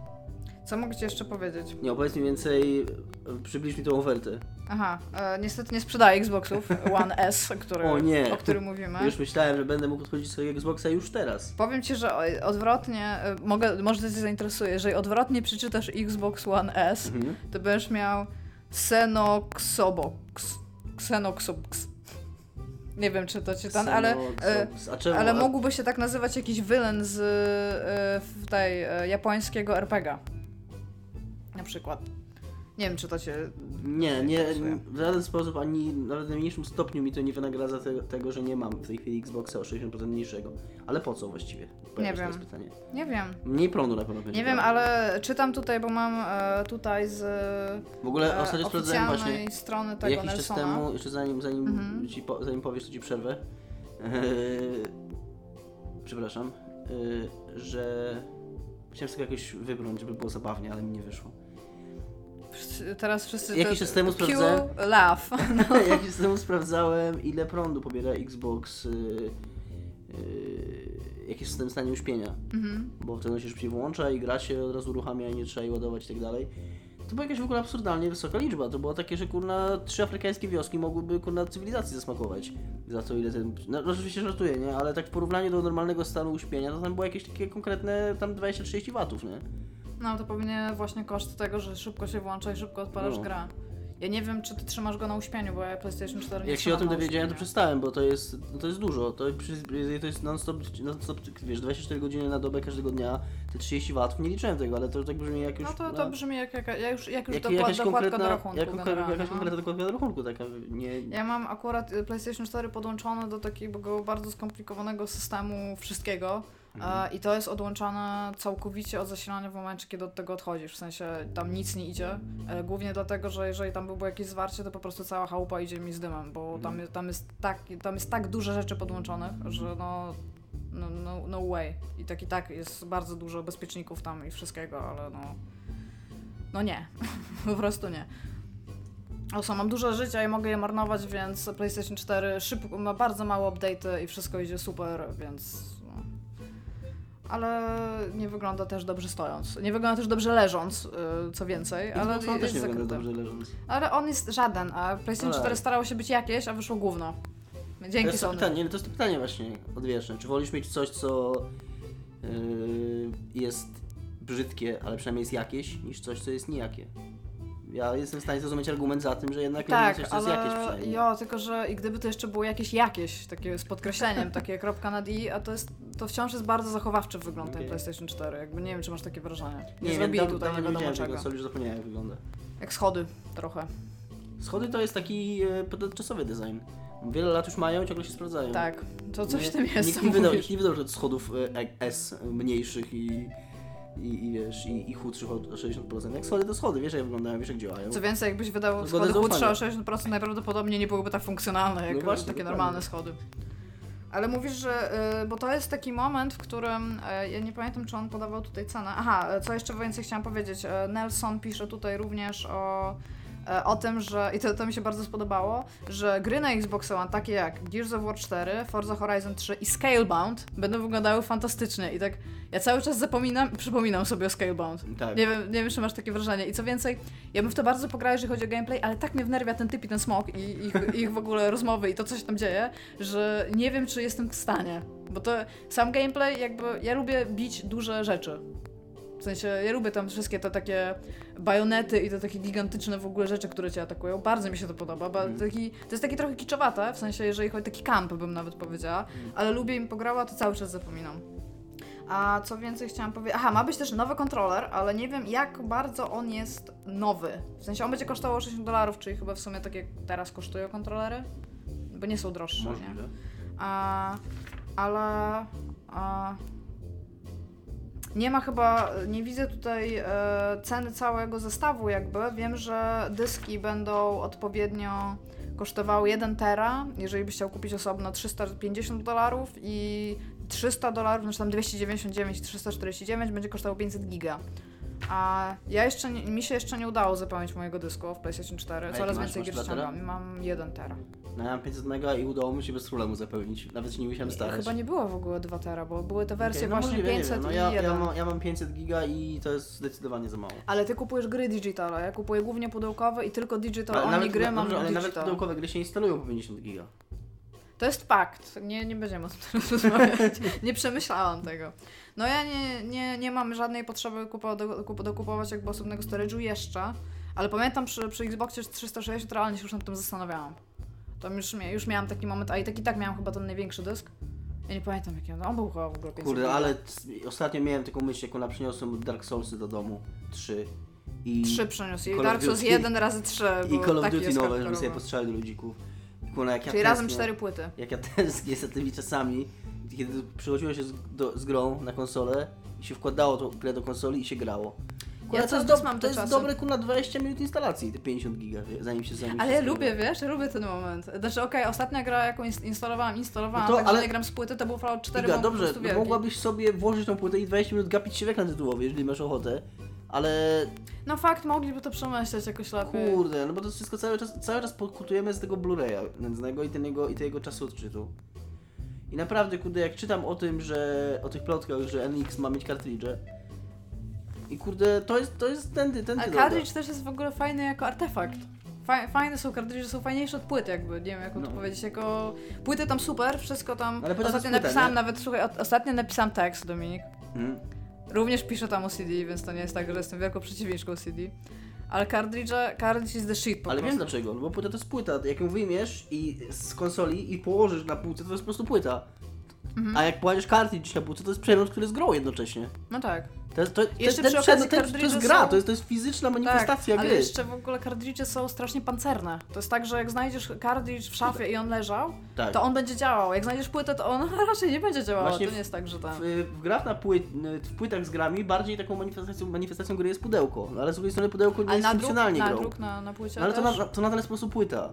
S2: Co mogę ci jeszcze powiedzieć?
S3: Nie, opowiedz mi więcej, e, przybliż mi tą ofertę.
S2: Aha, e, niestety nie sprzedaję Xboxów One S, który,
S3: O nie.
S2: o którym mówimy.
S3: Już myślałem, że będę mógł odchodzić swojego Xboxa już teraz.
S2: Powiem ci, że odwrotnie, y, mogę, może to cię zainteresuje, jeżeli odwrotnie przeczytasz Xbox One S,
S3: Mhm.
S2: to będziesz miał Xenoxobox. Xenoxobox. Nie wiem, czy to czytam, ale, e, ale mógłby się tak nazywać jakiś villain z e, tej e, japońskiego RPGa. Na przykład. Nie wiem, czy to cię...
S3: Nie, nie,
S2: interesuje.
S3: w żaden sposób, ani nawet w najmniejszym stopniu mi to nie wynagradza te, tego, że nie mam w tej chwili Xboxa o 60% mniejszego. Ale po co właściwie? Pojawia się
S2: wiem.
S3: pytanie.
S2: Nie wiem.
S3: Mniej prądu na pewno będzie.
S2: Nie wiem, ale czytam tutaj, bo mam e, tutaj z
S3: W ogóle
S2: e,
S3: ostatnio sprawdzałem właśnie
S2: strony tego
S3: jakiś czas temu, jeszcze zanim, zanim,
S2: Mhm.
S3: ci po, zanim powiesz, to ci przerwę. Eee, przepraszam, eee, że chciałem sobie jakoś wybrnąć, żeby było zabawnie, ale mi nie wyszło.
S2: Teraz wszyscy.
S3: Jakiś czas temu sprawdzałem.
S2: laugh.
S3: Jakiś czas temu sprawdzałem, ile prądu pobiera Xbox, yy, yy, jaki jest w stanie uśpienia.
S2: Mhm.
S3: Bo wtedy on się szybciej włącza i gra się od razu uruchamia i nie trzeba jej ładować i tak dalej. To była jakaś w ogóle absurdalnie wysoka liczba. To było takie, że kurna trzy afrykańskie wioski mogłyby kurna cywilizacji zasmakować. Za to ile ten... No oczywiście żartuję, nie? Ale tak w porównaniu do normalnego stanu uśpienia, to tam było jakieś takie konkretne tam 20-30 watów, nie?
S2: No to pewnie właśnie koszt tego, że szybko się włącza i szybko odpalasz
S3: No.
S2: grę. Ja nie wiem, czy ty trzymasz go na uśpieniu, bo ja PlayStation 4 nie
S3: Jak się o tym dowiedziałem, to przestałem, bo to jest, no to jest dużo. To, to jest non-stop, non-stop, wiesz, 24 godziny na dobę każdego dnia, te 30 watów. Nie liczyłem tego, ale to tak brzmi jak już...
S2: No to, to brzmi jak, jak, ja już, jak już
S3: jak,
S2: dokład,
S3: jakaś
S2: dokładka do rachunku
S3: jak, jakaś
S2: no.
S3: konkretna dokładka do rachunku, taka nie...
S2: Ja mam akurat y, PlayStation 4 podłączone do takiego bardzo skomplikowanego systemu wszystkiego
S3: Mhm.
S2: e, i to jest odłączane całkowicie od zasilania w momencie, kiedy od tego odchodzisz. W sensie tam nic nie idzie. E, głównie dlatego, że jeżeli tam by było jakieś zwarcie, to po prostu cała chałupa idzie mi z dymem, bo tam,
S3: Mhm.
S2: jest- tam, jest tak, tam jest tak dużo rzeczy podłączonych, że no, no, no, no way. I tak i tak jest bardzo dużo bezpieczników tam i wszystkiego, ale no. No nie. po prostu nie. Oso, mam dużo życia i mogę je marnować, więc PlayStation 4 szybko, ma bardzo mało update'y i wszystko idzie super, więc... No. Ale nie wygląda też dobrze stojąc. Nie wygląda też dobrze leżąc, yy, co więcej, ale
S3: Ale on też nie
S2: jest
S3: wygląda dobrze leżąc.
S2: Ale on jest żaden, a PlayStation
S3: Ale-
S2: 4 starało się być jakieś, a wyszło gówno.
S3: To
S2: Dzięki
S3: jest to
S2: Sony.
S3: pytanie, to jest to pytanie właśnie odwieczne. Czy wolisz mieć coś, co yy, jest brzydkie, ale przynajmniej jest jakieś, niż coś, co jest nijakie? Ja jestem w stanie zrozumieć argument za tym, że jednak
S2: Tak,
S3: coś, co jest jakieś
S2: ale
S3: przynajmniej.
S2: jo, tylko że i gdyby to jeszcze było jakieś jakieś, takie z podkreśleniem, takie kropka nad i, a to jest, to wciąż jest bardzo zachowawczy wygląd ten
S3: Okej.
S2: PlayStation 4, jakby nie wiem, czy masz takie wrażenie. Nie,
S3: nie
S2: zrobili
S3: wiem,
S2: tutaj nie
S3: nie
S2: wiadomo czego.
S3: konsoli, że zapomniałem jak wygląda.
S2: Jak schody trochę.
S3: Schody to jest taki e, podczasowy design. Wiele lat już mają ciągle się sprawdzają.
S2: Tak, to coś
S3: Nie-
S2: w tym jest,
S3: Nikt nie wydał, nikt nie wydał schodów e, S mniejszych i, i, i wiesz, i, i chudszych o 60%. Jak schody to schody, wiesz jak wyglądają, wiesz jak działają.
S2: Co więcej, jakbyś wydał schody chudsze o 60%, najprawdopodobniej nie byłyby tak funkcjonalne, jak
S3: No właśnie,
S2: takie
S3: dokładnie.
S2: normalne schody. Ale mówisz, że. y, bo to jest taki moment, w którym. y, ja nie pamiętam, czy on podawał tutaj cenę. Aha, y, co jeszcze więcej chciałam powiedzieć. Nelson pisze tutaj również o o tym, że, i to, to mi się bardzo spodobało, że gry na Xbox One, takie jak Gears of War 4, Forza Horizon 3 i Scalebound, będą wyglądały fantastycznie. I tak ja cały czas zapominam przypominam sobie o Scalebound.
S3: Tak.
S2: Nie wiem, nie wiem, czy masz takie wrażenie. I co więcej, ja bym w to bardzo pograła, jeżeli chodzi o gameplay, ale tak mnie wnerwia ten typ i ten smok i ich, ich w ogóle rozmowy i to, co się tam dzieje, że nie wiem, czy jestem w stanie. Bo to sam gameplay, jakby ja lubię bić duże rzeczy. W sensie, ja lubię tam wszystkie te takie bajonety i te takie gigantyczne w ogóle rzeczy, które cię atakują. Bardzo mi się to podoba. Ba
S3: Mm.
S2: taki, to jest takie trochę kiczowate, w sensie, jeżeli chodzi o taki camp, bym nawet powiedziała,
S3: Mm.
S2: ale lubię im pograła, to cały czas zapominam. A co więcej chciałam powiedzieć. Aha, ma być też nowy kontroler, ale nie wiem jak bardzo on jest nowy. W sensie on będzie kosztował 60 dolarów, czyli chyba w sumie tak jak teraz kosztują kontrolery. Bo nie są droższe, nie?
S3: Możliwe.
S2: A, ale a, nie ma chyba, nie widzę tutaj e, ceny całego zestawu jakby. Wiem, że dyski będą odpowiednio kosztowały 1 tera, jeżeli byś chciał kupić osobno 350 dolarów i 300 dolarów, znaczy tam 299 i 349 będzie kosztowało 500 giga. A ja jeszcze, mi się jeszcze nie udało zapełnić mojego dysku w PlayStation 4.
S3: jaki
S2: Coraz więcej gier ściągam. Mam 1 tera.
S3: No ja mam 500 mega i udało mi się bez problemu zapełnić. Nawet się nie musiałem starać.
S2: Chyba nie było w ogóle 2 tera, bo były te wersje
S3: Okej, no
S2: właśnie
S3: możliwe, nie
S2: 500
S3: wiem. no
S2: i
S3: ja,
S2: 1.
S3: ja, mam, ja mam 500 giga i to jest zdecydowanie za mało.
S2: Ale ty kupujesz gry digitale, ja kupuję głównie pudełkowe i tylko digital
S3: Ale nawet,
S2: gry
S3: na-
S2: mam
S3: dobrze, ale nawet pudełkowe gry się instalują po 50 giga.
S2: To jest fakt, nie, nie będziemy o tym teraz rozmawiać. nie przemyślałam tego. No ja nie, nie, nie mam żadnej potrzeby kupo, do, kup, dokupować jakby osobnego storage'u jeszcze, ale pamiętam przy, przy Xboxie 360 realnie się już nad tym zastanawiałam. To już, mia- już miałam taki moment, a i tak i tak miałam chyba ten największy dysk. Ja nie pamiętam jaki on, on był chyba w ogóle 500
S3: Kurde, ale c- ostatnio miałem taką myśl, jak ona przyniosłem Dark Soulsy do domu. 3. I,
S2: Trzy przyniósł i
S3: Call of
S2: Dark Souls
S3: Duty-
S2: 1 razy 3.
S3: i Call of Duty nowe, żeby sobie postrzelać do ludzików. Kurde, jak ja
S2: Czyli razem
S3: tęsknię-
S2: cztery płyty.
S3: Jak ja tęsknię za tymi czasami, kiedy przychodziło się z, do, z grą na konsolę i się wkładało tą grę do konsoli i się grało.
S2: Ja
S3: to jest, do,
S2: mam
S3: to jest dobre kurna 20 minut instalacji, te 50 giga, zanim się zanim
S2: Ale
S3: się
S2: ja lubię, wiesz, ja lubię ten moment. Znaczy, okej, ostatnia gra, jaką ins- instalowałam, instalowałam,
S3: No to,
S2: także
S3: ale-
S2: nie gram z płyty, to był Fallout 4,
S3: Iga,
S2: bo on po
S3: dobrze, no mogłabyś sobie włożyć tą płytę i 20 minut gapić się w ekran tytułowy, jeżeli masz ochotę, ale
S2: No fakt, mogliby to przemyśleć jakoś lepiej.
S3: kurde, no bo to wszystko cały czas, cały czas pokutujemy z tego Blu-raya nędznego i, ten jego, i tego czasu odczytu. I naprawdę, kurde, jak czytam o tym, że o tych plotkach, że NX ma mieć kartridże i kurde, to jest, to jest tędy, tędy
S2: A cartridge też jest w ogóle fajny jako artefakt. Fa- Fajne są kartridże, są fajniejsze od płyt jakby, nie wiem jak
S3: No.
S2: to powiedzieć, jako... Płyty tam super, wszystko tam...
S3: Ale
S2: ostatnio
S3: płyta,
S2: napisałam
S3: nie?
S2: nawet, słuchaj, ostatnio napisałam tekst, Dominik.
S3: Mhm.
S2: Również piszę tam o CD, więc to nie jest tak, że jestem wielką przeciwniczką CD. Ale cartridge, cartridge is the shit po
S3: Ale
S2: prostu.
S3: wiem dlaczego, bo płyta to jest płyta, jak ją wyjmiesz i z konsoli i położysz na półce, to jest po prostu płyta.
S2: Mhm.
S3: A jak położysz kartridż na półce, to jest przedmiot, który jest grą jednocześnie.
S2: No tak.
S3: To jest, to, to,
S2: Jeszcze
S3: ten
S2: okazji
S3: ten, to jest gra,
S2: są-
S3: to jest, to jest fizyczna manifestacja
S2: tak, ale
S3: gry.
S2: jeszcze w ogóle kartridże są strasznie pancerne. To jest tak, że jak znajdziesz kartridż w szafie i on leżał,
S3: Tak.
S2: to on będzie działał. Jak znajdziesz płytę, to on raczej nie będzie działał.
S3: Właśnie
S2: To nie jest tak, że tam...
S3: W, w grach na płyt, w płytach z grami bardziej taką manifestacją, manifestacją gry jest pudełko. Ale z drugiej strony pudełko nie
S2: Ale
S3: jest
S2: na druk,
S3: funkcjonalnie
S2: na
S3: grą.
S2: druk na, na płycie
S3: No ale to,
S2: też?
S3: na, to nadal jest po prostu płyta.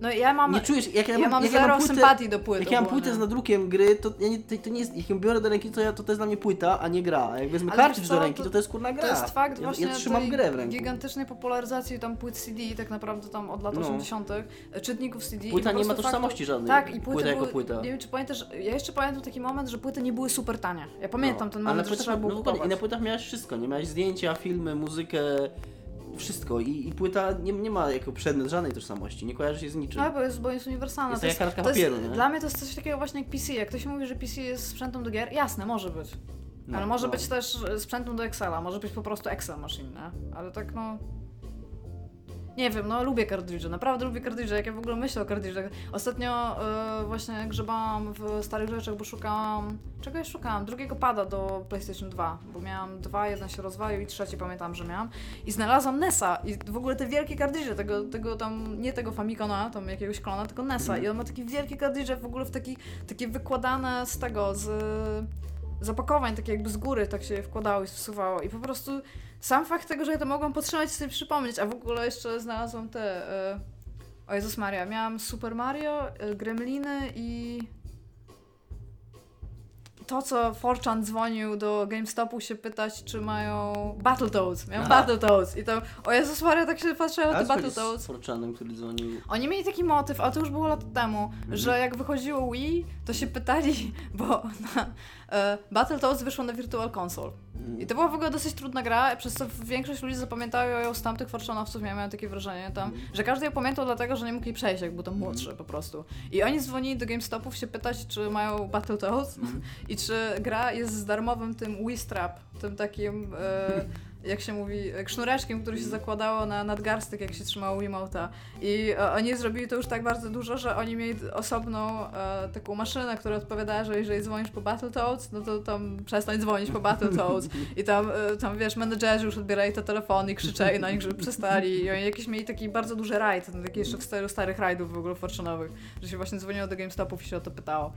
S2: No ja mam...
S3: Nie czujesz, jak ja,
S2: ja
S3: mam,
S2: mam
S3: jak
S2: zero
S3: ja mam płytę,
S2: sympatii do płyt
S3: Jak ja mam płytę z nadrukiem gry, to, ja nie, to, to nie jest, jak ją biorę do ręki, to, ja, to to jest dla mnie płyta, a nie gra. A jak wezmę kartridż do ręki,
S2: to-
S3: to jest kurna gra.
S2: To jest fakt
S3: ja,
S2: właśnie
S3: ja trzymam
S2: tej
S3: grę w ręku.
S2: gigantycznej popularyzacji tam płyt CD, tak naprawdę tam od lat
S3: No.
S2: 80., czytników CD.
S3: Płyta nie ma tożsamości
S2: faktu-
S3: żadnej.
S2: Tak, i płyty
S3: Płyta jako
S2: były,
S3: płyta.
S2: Nie wiem, czy pamiętasz, ja jeszcze pamiętam taki moment, że płyty nie były super tanie. Ja pamiętam ten
S3: No, ale
S2: moment, że
S3: płytach-
S2: trzeba było
S3: no. I na płytach miałeś wszystko, nie miałeś zdjęcia, filmy, muzykę, wszystko. I, i płyta nie, nie ma jako przedmiot żadnej tożsamości, nie kojarzy się z niczym.
S2: No, bo jest, bo jest uniwersalna.
S3: Jest
S2: to
S3: jak kartka
S2: to jest,
S3: papieru, nie?
S2: Dla mnie to jest coś takiego właśnie jak PC. Jak ktoś mówi, że PC jest sprzętem do gier, jasne, może być.
S3: No,
S2: ale może
S3: no.
S2: być też sprzętem do Excela, może być po prostu Excel machine, nie? Ale tak no... Nie wiem, no lubię kartridże, naprawdę lubię kartridże, jak ja w ogóle myślę o kartridżach. Ostatnio y, właśnie grzebałam w starych rzeczach, bo szukałam... Czego ja szukałam? Drugiego pada do PlayStation 2, bo miałam dwa, jeden się rozwalił i trzeci pamiętam, że miałam. I znalazłam NESa i w ogóle te wielkie kartridże, tego, tego tam, nie tego Famicona, tam jakiegoś klona, tylko NESa. I on ma takie wielkie kartridże w ogóle w taki, takie wykładane z tego, z z opakowań, takie jakby z góry tak się wkładało i wsuwało i po prostu sam fakt tego, że ja to mogłam potrzymać i sobie przypomnieć, a w ogóle jeszcze znalazłam te... E... O Jezus Maria, miałam Super Mario, e, Gremliny i... to, co Forchan dzwonił do GameStopu się pytać, czy mają Battletoads. Miałem
S3: Aha.
S2: Battletoads i to, o Jezus Maria, tak się patrzyłem na te Battletoads.
S3: z Forczanem, który dzwonił.
S2: Oni mieli taki motyw, ale to już było lata temu,
S3: Mhm.
S2: że jak wychodziło Wii, to się pytali, bo na, Battletoads wyszło na Virtual Console. I to była w ogóle dosyć trudna gra, przez co większość ludzi zapamiętają ją z tamtych Fortronowców, ja miałem takie wrażenie tam,
S3: Mhm.
S2: że każdy ją pamiętał dlatego, że nie mógł jej przejść, jak był tam młodszy po prostu. I oni dzwonili do GameStopów się pytać, czy mają Battletoads
S3: Mhm.
S2: i czy gra jest z darmowym tym Wii Strap, tym takim, e, jak się mówi, sznureczkiem, który się zakładało na nadgarstek, jak się trzymało Wiimote'a. I e, oni zrobili to już tak bardzo dużo, że oni mieli osobną e, taką maszynę, która odpowiadała, że jeżeli dzwonisz po Battletoads, no to tam przestań dzwonić po Battletoads. I tam, e, tam wiesz, menedżerzy już odbierali te telefony i krzyczeli na nich, żeby przestali. I oni jakiś mieli taki bardzo duży rajd, taki jeszcze w stylu starych rajdów w ogóle fortunowych, że się właśnie dzwoniło do GameStopów i się o to pytało.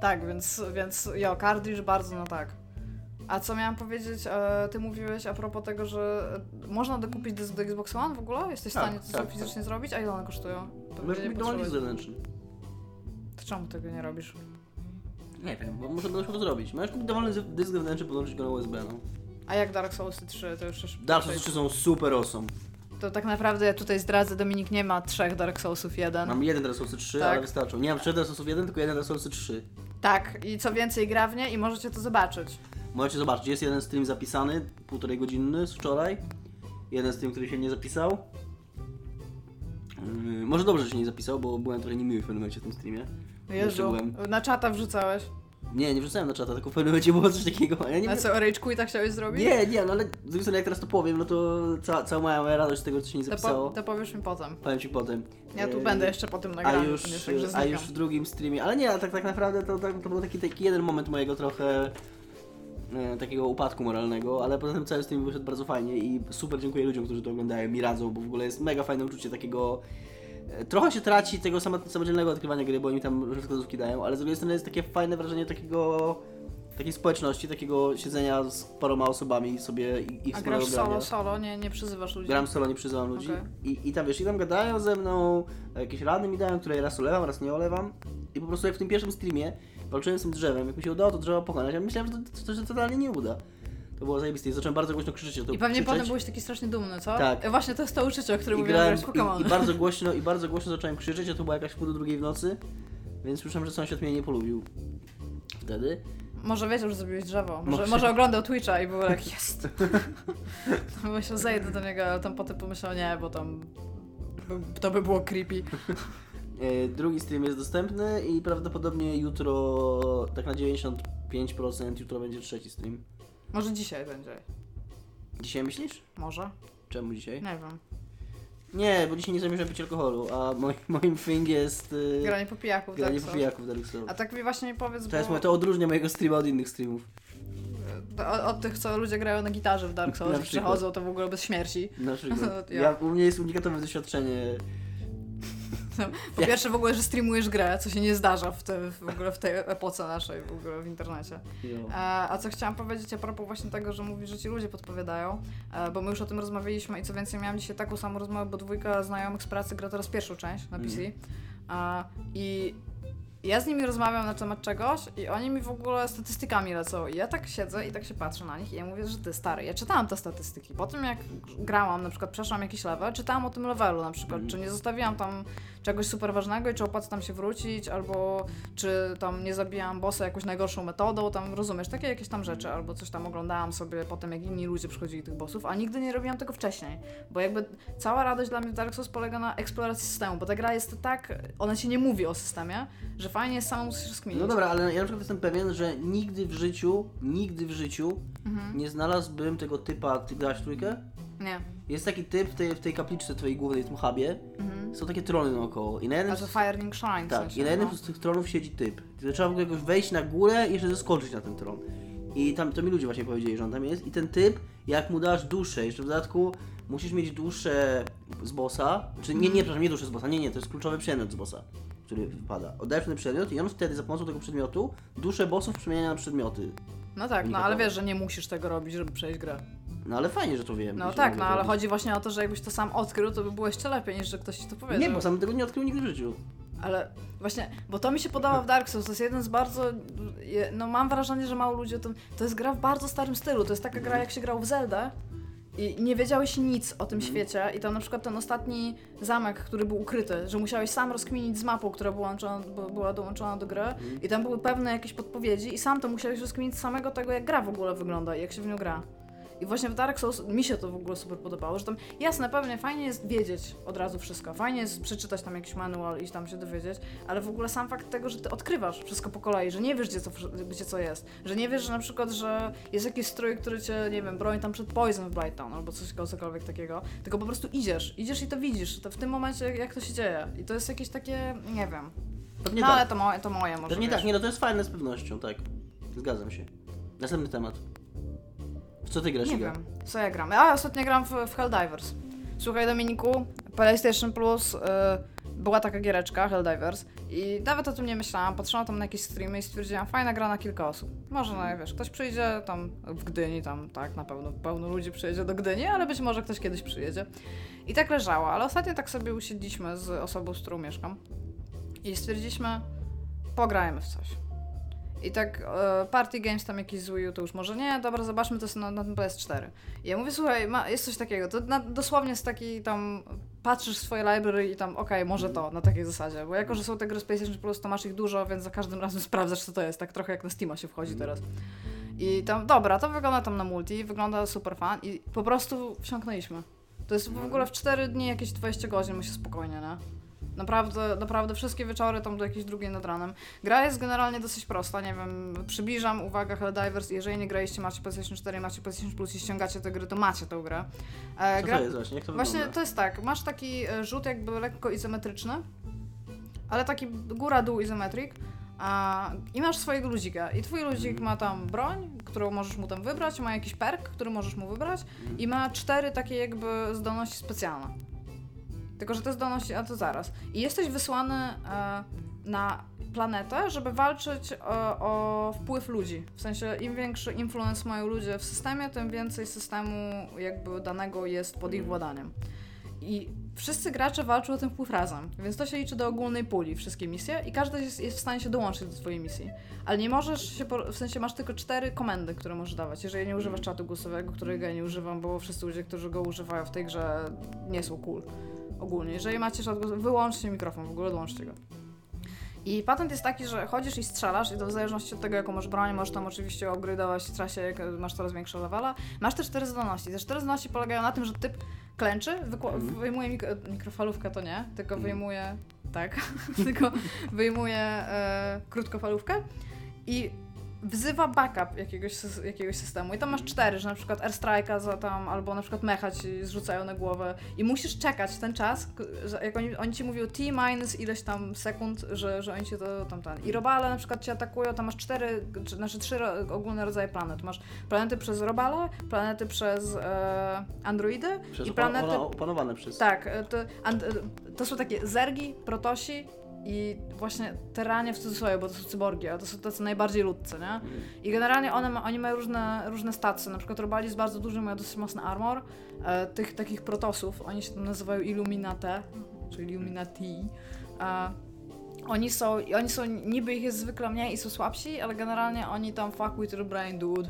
S2: Tak, więc, więc jo, cartridge bardzo no tak. A co miałam powiedzieć? E, ty mówiłeś a propos tego, że można dokupić dysk do Xbox One w ogóle? Jesteś w
S3: Tak,
S2: stanie to
S3: tak,
S2: fizycznie zrobić? A ile one kosztują? To
S3: Możesz
S2: nie
S3: dowolny
S2: potrzebuję.
S3: zewnętrzny.
S2: To czemu tego nie robisz?
S3: Nie wiem, bo musiał to zrobić. Możesz kupić dowolny z- dysk zewnętrzny, podłączyć go na USB, no.
S2: A jak Dark Souls 3? To już już...
S3: Dark Souls 3 są super awesome.
S2: To tak naprawdę ja tutaj zdradzę, Dominik nie ma trzech Dark Soulsów jeden.
S3: Mam jeden Dark Souls 3,
S2: Tak.
S3: ale wystarczą. Nie mam trzech Dark Soulsów 1, tylko jeden Dark Souls 3.
S2: Tak, i co więcej gra w nie i możecie to zobaczyć.
S3: Możecie zobaczyć, jest jeden stream zapisany, półtorej godzinny z wczoraj. Jeden stream, który się nie zapisał. Yy, może dobrze, że się nie zapisał, bo byłem trochę niemiły w pewnym momencie w tym streamie. Jeszcze
S2: Jezu,
S3: byłem.
S2: na czata wrzucałeś.
S3: Nie, nie wrzucałem na czata, tylko w pewnym momencie było coś takiego. Ja nie
S2: A co, Rage Quita chciałeś zrobić?
S3: Nie, nie, no ale z drugiej strony jak teraz to powiem, no to ca całą moja radość z tego, co się nie
S2: To, po,
S3: zapisało,
S2: to powiesz mi potem.
S3: powiem ci potem.
S2: Ja tu
S3: Yy,
S2: będę jeszcze po tym
S3: A
S2: nagraniu,
S3: już,
S2: nie, także
S3: a już w drugim streamie, ale nie, tak, tak naprawdę to, tak, to był taki, taki jeden moment mojego trochę e, takiego upadku moralnego, ale poza tym cały stream wyszedł bardzo fajnie i super dziękuję ludziom, którzy to oglądają, mi radzą, bo w ogóle jest mega fajne uczucie takiego e, Trochę się traci tego samo, samodzielnego odkrywania gry, bo oni tam różne wskazówki dają, ale z drugiej strony jest takie fajne wrażenie takiego takiej społeczności, takiego siedzenia z paroma osobami i sobie i- ich
S2: A grasz
S3: grania.
S2: solo, solo, nie, nie przyzywasz ludzi?
S3: Gram solo, nie przyzywam ludzi.
S2: Okej.
S3: I, I tam wiesz, i tam gadają ze mną, jakieś rady mi dają, które raz olewam, raz nie olewam. I po prostu jak w tym pierwszym streamie walczyłem z tym drzewem, jak mi się udało to drzewo pokonać, ja myślałem, że to, to, się totalnie nie uda. To było zajebiste i zacząłem bardzo głośno krzyczeć
S2: I pewnie
S3: krzyczeć.
S2: potem byłeś taki strasznie dumny, co?
S3: Tak.
S2: E, Właśnie to jest to uczucie, o którym mówiłem,
S3: grałem,
S2: grać
S3: i,
S2: Pokémon.
S3: I bardzo głośno, i bardzo głośno zacząłem krzyczeć, a to była jakaś pół do drugiej w nocy. Więc słyszałem, że sąsiad mnie nie polubił. Wtedy.
S2: Może wiedział, że zrobiłeś drzewo. Może,
S3: Może.
S2: może oglądał Twitcha i był jak jest. Myślał, zejdę do niego, ale tam potem pomyślał, nie, bo tam to by było creepy.
S3: E, drugi stream jest dostępny i prawdopodobnie jutro, tak na 95% jutro będzie trzeci stream.
S2: Może dzisiaj będzie.
S3: Dzisiaj myślisz?
S2: Może?
S3: Czemu dzisiaj?
S2: Nie wiem.
S3: Nie, bo dzisiaj nie zamierzam pić alkoholu, a moim, moim thing jest yy,
S2: Granie po pijaku,
S3: granie
S2: tak?
S3: po
S2: co?
S3: pijaku w Dark Souls.
S2: A tak mi właśnie nie powiedz,
S3: To, jest,
S2: bo
S3: moje- to odróżnia mojego streama od innych streamów.
S2: od, od tych, co ludzie grają na gitarze w Dark Souls i
S3: przykład.
S2: przechodzą, to w ogóle bez śmierci.
S3: Na przykład.
S2: Ja.
S3: Ja, u mnie jest unikatowe doświadczenie.
S2: Po pierwsze w ogóle, że streamujesz grę, co się nie zdarza w, te, w ogóle w tej epoce naszej w ogóle w internecie. E, a co chciałam powiedzieć a propos właśnie tego, że mówisz, że ci ludzie podpowiadają, e, bo my już o tym rozmawialiśmy i co więcej miałam dzisiaj taką samą rozmowę, bo dwójka znajomych z pracy gra teraz pierwszą część na PC.
S3: Mhm.
S2: A, I ja z nimi rozmawiam na temat czegoś i oni mi w ogóle statystykami lecą. I ja tak siedzę i tak się patrzę na nich i ja mówię, że ty stary, ja czytałam te statystyki. Po tym jak grałam, na przykład przeszłam jakiś level, czytałam o tym levelu na przykład,
S3: Mhm.
S2: czy nie zostawiłam tam czegoś super ważnego i czy opłaca tam się wrócić, albo czy tam nie zabijałam bossa jakąś najgorszą metodą, tam rozumiesz, takie jakieś tam rzeczy, albo coś tam oglądałam sobie potem, jak inni ludzie przychodzili tych bossów, a nigdy nie robiłam tego wcześniej, bo jakby cała radość dla mnie w Dark Souls polega na eksploracji systemu, bo ta gra jest tak, ona ci nie mówi o systemie, że fajnie jest samemu coś rozkminić.
S3: No dobra, ale ja na przykład jestem pewien, że nigdy w życiu, nigdy w życiu
S2: Mhm.
S3: nie znalazłbym tego typa, ty grasz w trójkę?
S2: Nie.
S3: Jest taki typ w tej, w tej kapliczce twojej głównej, w tym hubie,
S2: Mhm.
S3: Są takie trony naokoło i na jednym
S2: A to Firing Shrine w
S3: Tak,
S2: sensie,
S3: i na jednym
S2: no.
S3: z tych tronów siedzi typ. To trzeba w ogóle jakoś wejść na górę i jeszcze zeskoczyć na ten tron. I tam to mi ludzie właśnie powiedzieli, że on tam jest. I ten typ, jak mu dasz duszę, jeszcze w dodatku musisz mieć duszę z bossa. Czy nie, nie, przepraszam, nie duszę z bossa, nie, nie, to jest kluczowy przedmiot z bossa, który wypada. Oddajesz ten przedmiot i on wtedy za pomocą tego przedmiotu duszę bossów przemienia na przedmioty.
S2: No tak, no ale wiesz, że nie musisz tego robić, żeby przejść grę.
S3: No ale fajnie, że to wiem.
S2: No tak, no ale
S3: robić.
S2: chodzi właśnie o to, że jakbyś to sam odkrył, to by było jeszcze lepiej niż że ktoś ci to powiedział.
S3: Nie, bo sam tego nie odkrył nigdy w życiu.
S2: Ale właśnie, bo to mi się podoba w Dark Souls, to jest jeden z bardzo, no mam wrażenie, że mało ludzi o tym, to jest gra w bardzo starym stylu, to jest taka gra jak się grał w Zelda i nie wiedziałeś nic o tym świecie i tam na przykład ten ostatni zamek, który był ukryty, że musiałeś sam rozkminić z mapą, która była, była dołączona do gry i tam były pewne jakieś podpowiedzi i sam to musiałeś rozkminić z samego tego, jak gra w ogóle wygląda i jak się w nią gra. I właśnie w Dark Souls mi się to w ogóle super podobało, że tam jasne, pewnie fajnie jest wiedzieć od razu wszystko, fajnie jest przeczytać tam jakiś manual i tam się dowiedzieć, ale w ogóle sam fakt tego, że ty odkrywasz wszystko po kolei, że nie wiesz gdzie co, gdzie co jest, że nie wiesz, że na przykład, że jest jakiś strój, który cię, nie wiem, broni tam przed poison w Blighttown albo coś cokolwiek takiego, tylko po prostu idziesz, idziesz i to widzisz, to w tym momencie jak to się dzieje i to jest jakieś takie, nie wiem,
S3: Pewnie
S2: no
S3: tak.
S2: ale to moje, to moje może,
S3: Pewnie
S2: wiesz.
S3: tak, nie no to jest fajne z pewnością, tak. Zgadzam się. Następny temat. Co ty grasz,
S2: Nie
S3: Iga?
S2: wiem, co ja gram. A, ostatnio gram w, w Helldivers. Słuchaj Dominiku, PlayStation Plus y, była taka giereczka, Helldivers i nawet o tym nie myślałam, patrzyłam tam na jakieś streamy i stwierdziłam, fajna gra na kilka osób. Może, no wiesz, ktoś przyjdzie tam w Gdyni, tam tak, na pewno pełno ludzi przyjedzie do Gdyni, ale być może ktoś kiedyś przyjedzie. I tak leżała, ale ostatnio tak sobie usiedliśmy z osobą, z którą mieszkam i stwierdziliśmy, pograjmy w coś. I tak e, Party Games tam jakiś zły, to już może nie, dobra, zobaczmy to na, na tym PS4. I ja mówię, słuchaj, ma, jest coś takiego, to na, dosłownie jest taki tam, patrzysz swoje library i tam, okej, może to, na takiej zasadzie, bo jako, że są te gry z PlayStation Plus, to masz ich dużo, więc za każdym razem sprawdzasz, co to jest, tak trochę jak na Steama się wchodzi teraz. I tam, dobra, to wygląda tam na multi, wygląda super fan i po prostu wsiąknęliśmy. To jest w ogóle w 4 dni jakieś 20 godzin, myślę spokojnie, nie? Naprawdę, naprawdę wszystkie wieczory tam do jakiejś drugiej nad ranem. Gra jest generalnie dosyć prosta, nie wiem, przybliżam, uwaga, Helldivers, jeżeli nie graliście, macie PlayStation 4, macie PlayStation Plus i ściągacie tę grę, to macie tę grę. E, gra...
S3: to jest właśnie? Jak to
S2: Właśnie
S3: wygląda?
S2: to jest tak, masz taki e, rzut jakby lekko izometryczny, ale taki góra-dół izometrik a, i masz swojego ludzika i twój ludzik ma tam broń, którą możesz mu tam wybrać, ma jakiś perk, który możesz mu wybrać i ma cztery takie jakby zdolności specjalne. Tylko, że te zdolności, a to zaraz. I jesteś wysłany e, na planetę, żeby walczyć o, o wpływ ludzi. W sensie im większy influence mają ludzie w systemie, tym więcej systemu jakby danego jest pod ich władaniem. I wszyscy gracze walczą o ten wpływ razem, więc to się liczy do ogólnej puli, wszystkie misje i każdy jest, jest w stanie się dołączyć do twojej misji. Ale nie możesz się, w sensie masz tylko cztery komendy, które możesz dawać, jeżeli nie używasz czatu głosowego, którego ja nie używam, bo wszyscy ludzie, którzy go używają w tej grze nie są cool. Ogólnie, jeżeli macie głosowy, wyłączcie mikrofon, w ogóle dołączcie go. I patent jest taki, że chodzisz i strzelasz i to w zależności od tego, jaką masz broń, możesz tam oczywiście upgrade'ować w czasie, jak masz coraz większe levela. Masz te cztery zdolności. Te cztery zdolności polegają na tym, że typ klęczy, wykła- wyjmuje mik- mikrofalówkę, to nie, tylko wyjmuje, tak, tylko wyjmuje e, krótkofalówkę i wzywa backup jakiegoś, jakiegoś systemu. I tam masz cztery, że na przykład airstrike'a za tam, albo na przykład mecha ci zrzucają na głowę i musisz czekać ten czas, jak oni, oni ci mówią T minus ileś tam sekund, że, że oni ci to tam ten. I robale na przykład cię atakują, tam masz cztery, czy, znaczy trzy ogólne rodzaje planet. Masz planety przez robale, planety przez e, androidy
S3: Przez
S2: i planety...
S3: opanowane przez...
S2: Tak, e, to, and, e, to są takie zergi, protosi i właśnie teranie w cudzysłowie, bo to są cyborgi, ale to są tacy najbardziej ludcy, nie? I generalnie one ma, oni mają różne, różne stacje, na przykład robali z bardzo duży, mają dosyć mocny armor, e, tych takich protosów, oni się tam nazywają Illuminate, czyli Illuminati. E, oni są, oni są, niby ich jest zwykle mniej i są słabsi, ale generalnie oni tam fuck with your brain, dude.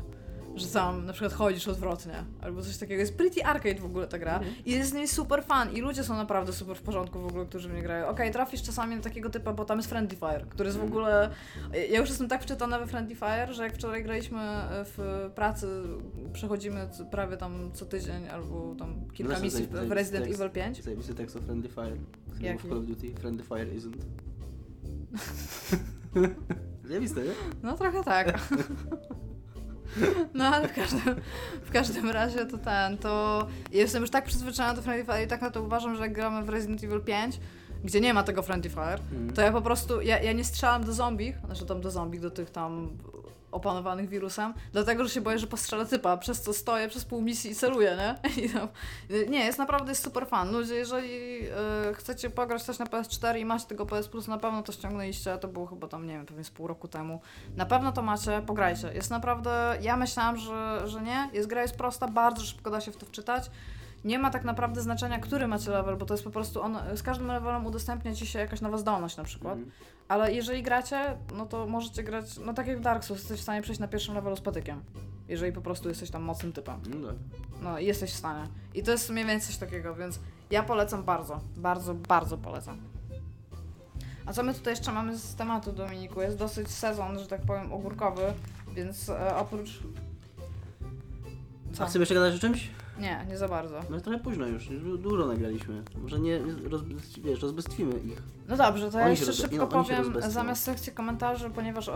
S2: Że tam na przykład chodzisz odwrotnie, albo coś takiego. Jest pretty arcade w ogóle ta gra i jest z niej super fan i ludzie są naprawdę super w porządku w ogóle, którzy w nie grają. Okej, trafisz czasami na takiego typa, bo tam jest Friendly Fire, który jest w ogóle... Ja już jestem tak wczytana we Friendly Fire, że jak wczoraj graliśmy w pracy, przechodzimy prawie tam co tydzień albo tam kilka
S3: Zresztą
S2: misji w Resident Evil 5.
S3: Zajebisty tekst o Friendly Fire. który
S2: Jaki?
S3: w Call of Duty. Friendly Fire isn't. Zajebiste, nie?
S2: No trochę tak. No ale w każdym, w każdym razie to ten, to jestem już tak przyzwyczajona do Friendly Fire i tak na to uważam, że jak gramy w Resident Evil 5, gdzie nie ma tego Friendly Fire,
S3: Mm.
S2: to ja po prostu, ja, ja nie strzelam do zombie, znaczy tam do zombie, do tych tam opanowanych wirusem, dlatego, że się boję, że postrzelę typa, przez co stoję przez pół misji i celuję, nie? I tam, nie, jest naprawdę jest super fan. Ludzie, jeżeli y, chcecie pograć coś na PS4 i macie tego PS Plus, na pewno to ściągnęliście, to było chyba tam, nie wiem, pewnie z pół roku temu. Na pewno to macie, pograjcie. Jest naprawdę, ja myślałam, że, że nie, jest gra jest prosta, bardzo szybko da się w to wczytać. Nie ma tak naprawdę znaczenia, który macie level, bo to jest po prostu on, z każdym levelem udostępnia ci się jakaś nowa zdolność na przykład.
S3: Mhm.
S2: Ale jeżeli gracie, no to możecie grać, no tak jak w Dark Souls, jesteś w stanie przejść na pierwszym levelu z patykiem. Jeżeli po prostu jesteś tam mocnym typem.
S3: No tak.
S2: No i jesteś w stanie. I to jest mniej więcej coś takiego, więc ja polecam bardzo, bardzo, bardzo polecam. A co my tutaj jeszcze mamy z tematu, Dominiku? Jest dosyć sezon, że tak powiem, ogórkowy, więc e, oprócz... Co?
S3: A chcesz jeszcze gadać o czymś?
S2: Nie, nie za bardzo.
S3: No trochę późno już, już dużo nagraliśmy. Może nie, roz, wiesz, rozbestwimy ich.
S2: No dobrze, to ja
S3: Oni się
S2: jeszcze
S3: rozbe-
S2: szybko
S3: nie, oni się
S2: powiem zamiast sekcji komentarzy, ponieważ e,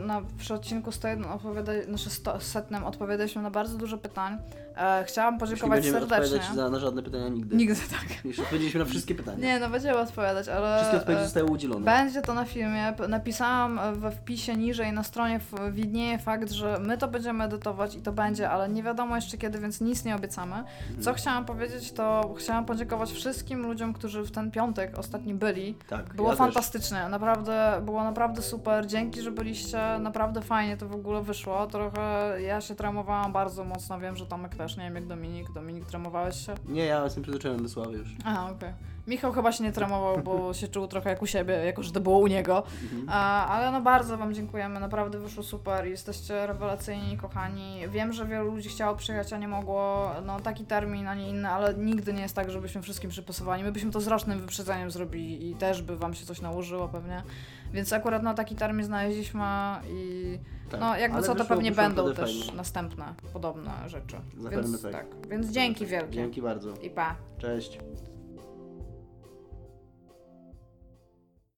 S2: na, przy odcinku 101 opowiada, znaczy 100, setnym odpowiadaliśmy na bardzo dużo pytań. E, chciałam podziękować
S3: będziemy
S2: serdecznie.
S3: odpowiadać za, na żadne pytania nigdy.
S2: Nigdy tak.
S3: Już odpowiedzieliśmy na wszystkie pytania.
S2: Nie, no będziemy odpowiadać, ale...
S3: Wszystkie odpowiedzi
S2: e,
S3: zostały udzielone.
S2: Będzie to na filmie. P- Napisałam we wpisie niżej na stronie w- widnieje fakt, że my to będziemy edytować i to będzie, ale nie wiadomo jeszcze kiedy, więc nic nie obiecamy.
S3: Mhm.
S2: Co chciałam powiedzieć, to chciałam podziękować wszystkim ludziom, którzy w ten piątek ostatni byli.
S3: Tak,
S2: Było
S3: ja też.
S2: fantastycznie, naprawdę, było naprawdę super. Dzięki, że byliście, naprawdę fajnie to w ogóle wyszło. Trochę ja się tremowałam bardzo mocno, wiem, że Tomek też, nie wiem jak Dominik. Dominik, tremowałeś się?
S3: Nie, ja jestem przyzwyczajony do sławy już.
S2: Aha, okej. Michał chyba się nie tremował, bo się czuł trochę jak u siebie, jako że to było u niego.
S3: Mhm.
S2: A, ale no bardzo Wam dziękujemy, naprawdę wyszło super, jesteście rewelacyjni, kochani. Wiem, że wielu ludzi chciało przyjechać, a nie mogło, no taki termin, a nie inny, ale nigdy nie jest tak, żebyśmy wszystkim przypasowali. My byśmy to z rocznym wyprzedzeniem zrobili i też by Wam się coś nałożyło pewnie. Więc akurat na taki termin znaleźliśmy i
S3: Tak.
S2: no jakby co, to
S3: wyszło-
S2: pewnie
S3: wyszło
S2: będą też
S3: fajnie.
S2: następne podobne rzeczy.
S3: Zapewne
S2: Więc
S3: tak.
S2: tak. Więc dzięki wielkie.
S3: Dzięki bardzo.
S2: I pa.
S3: Cześć.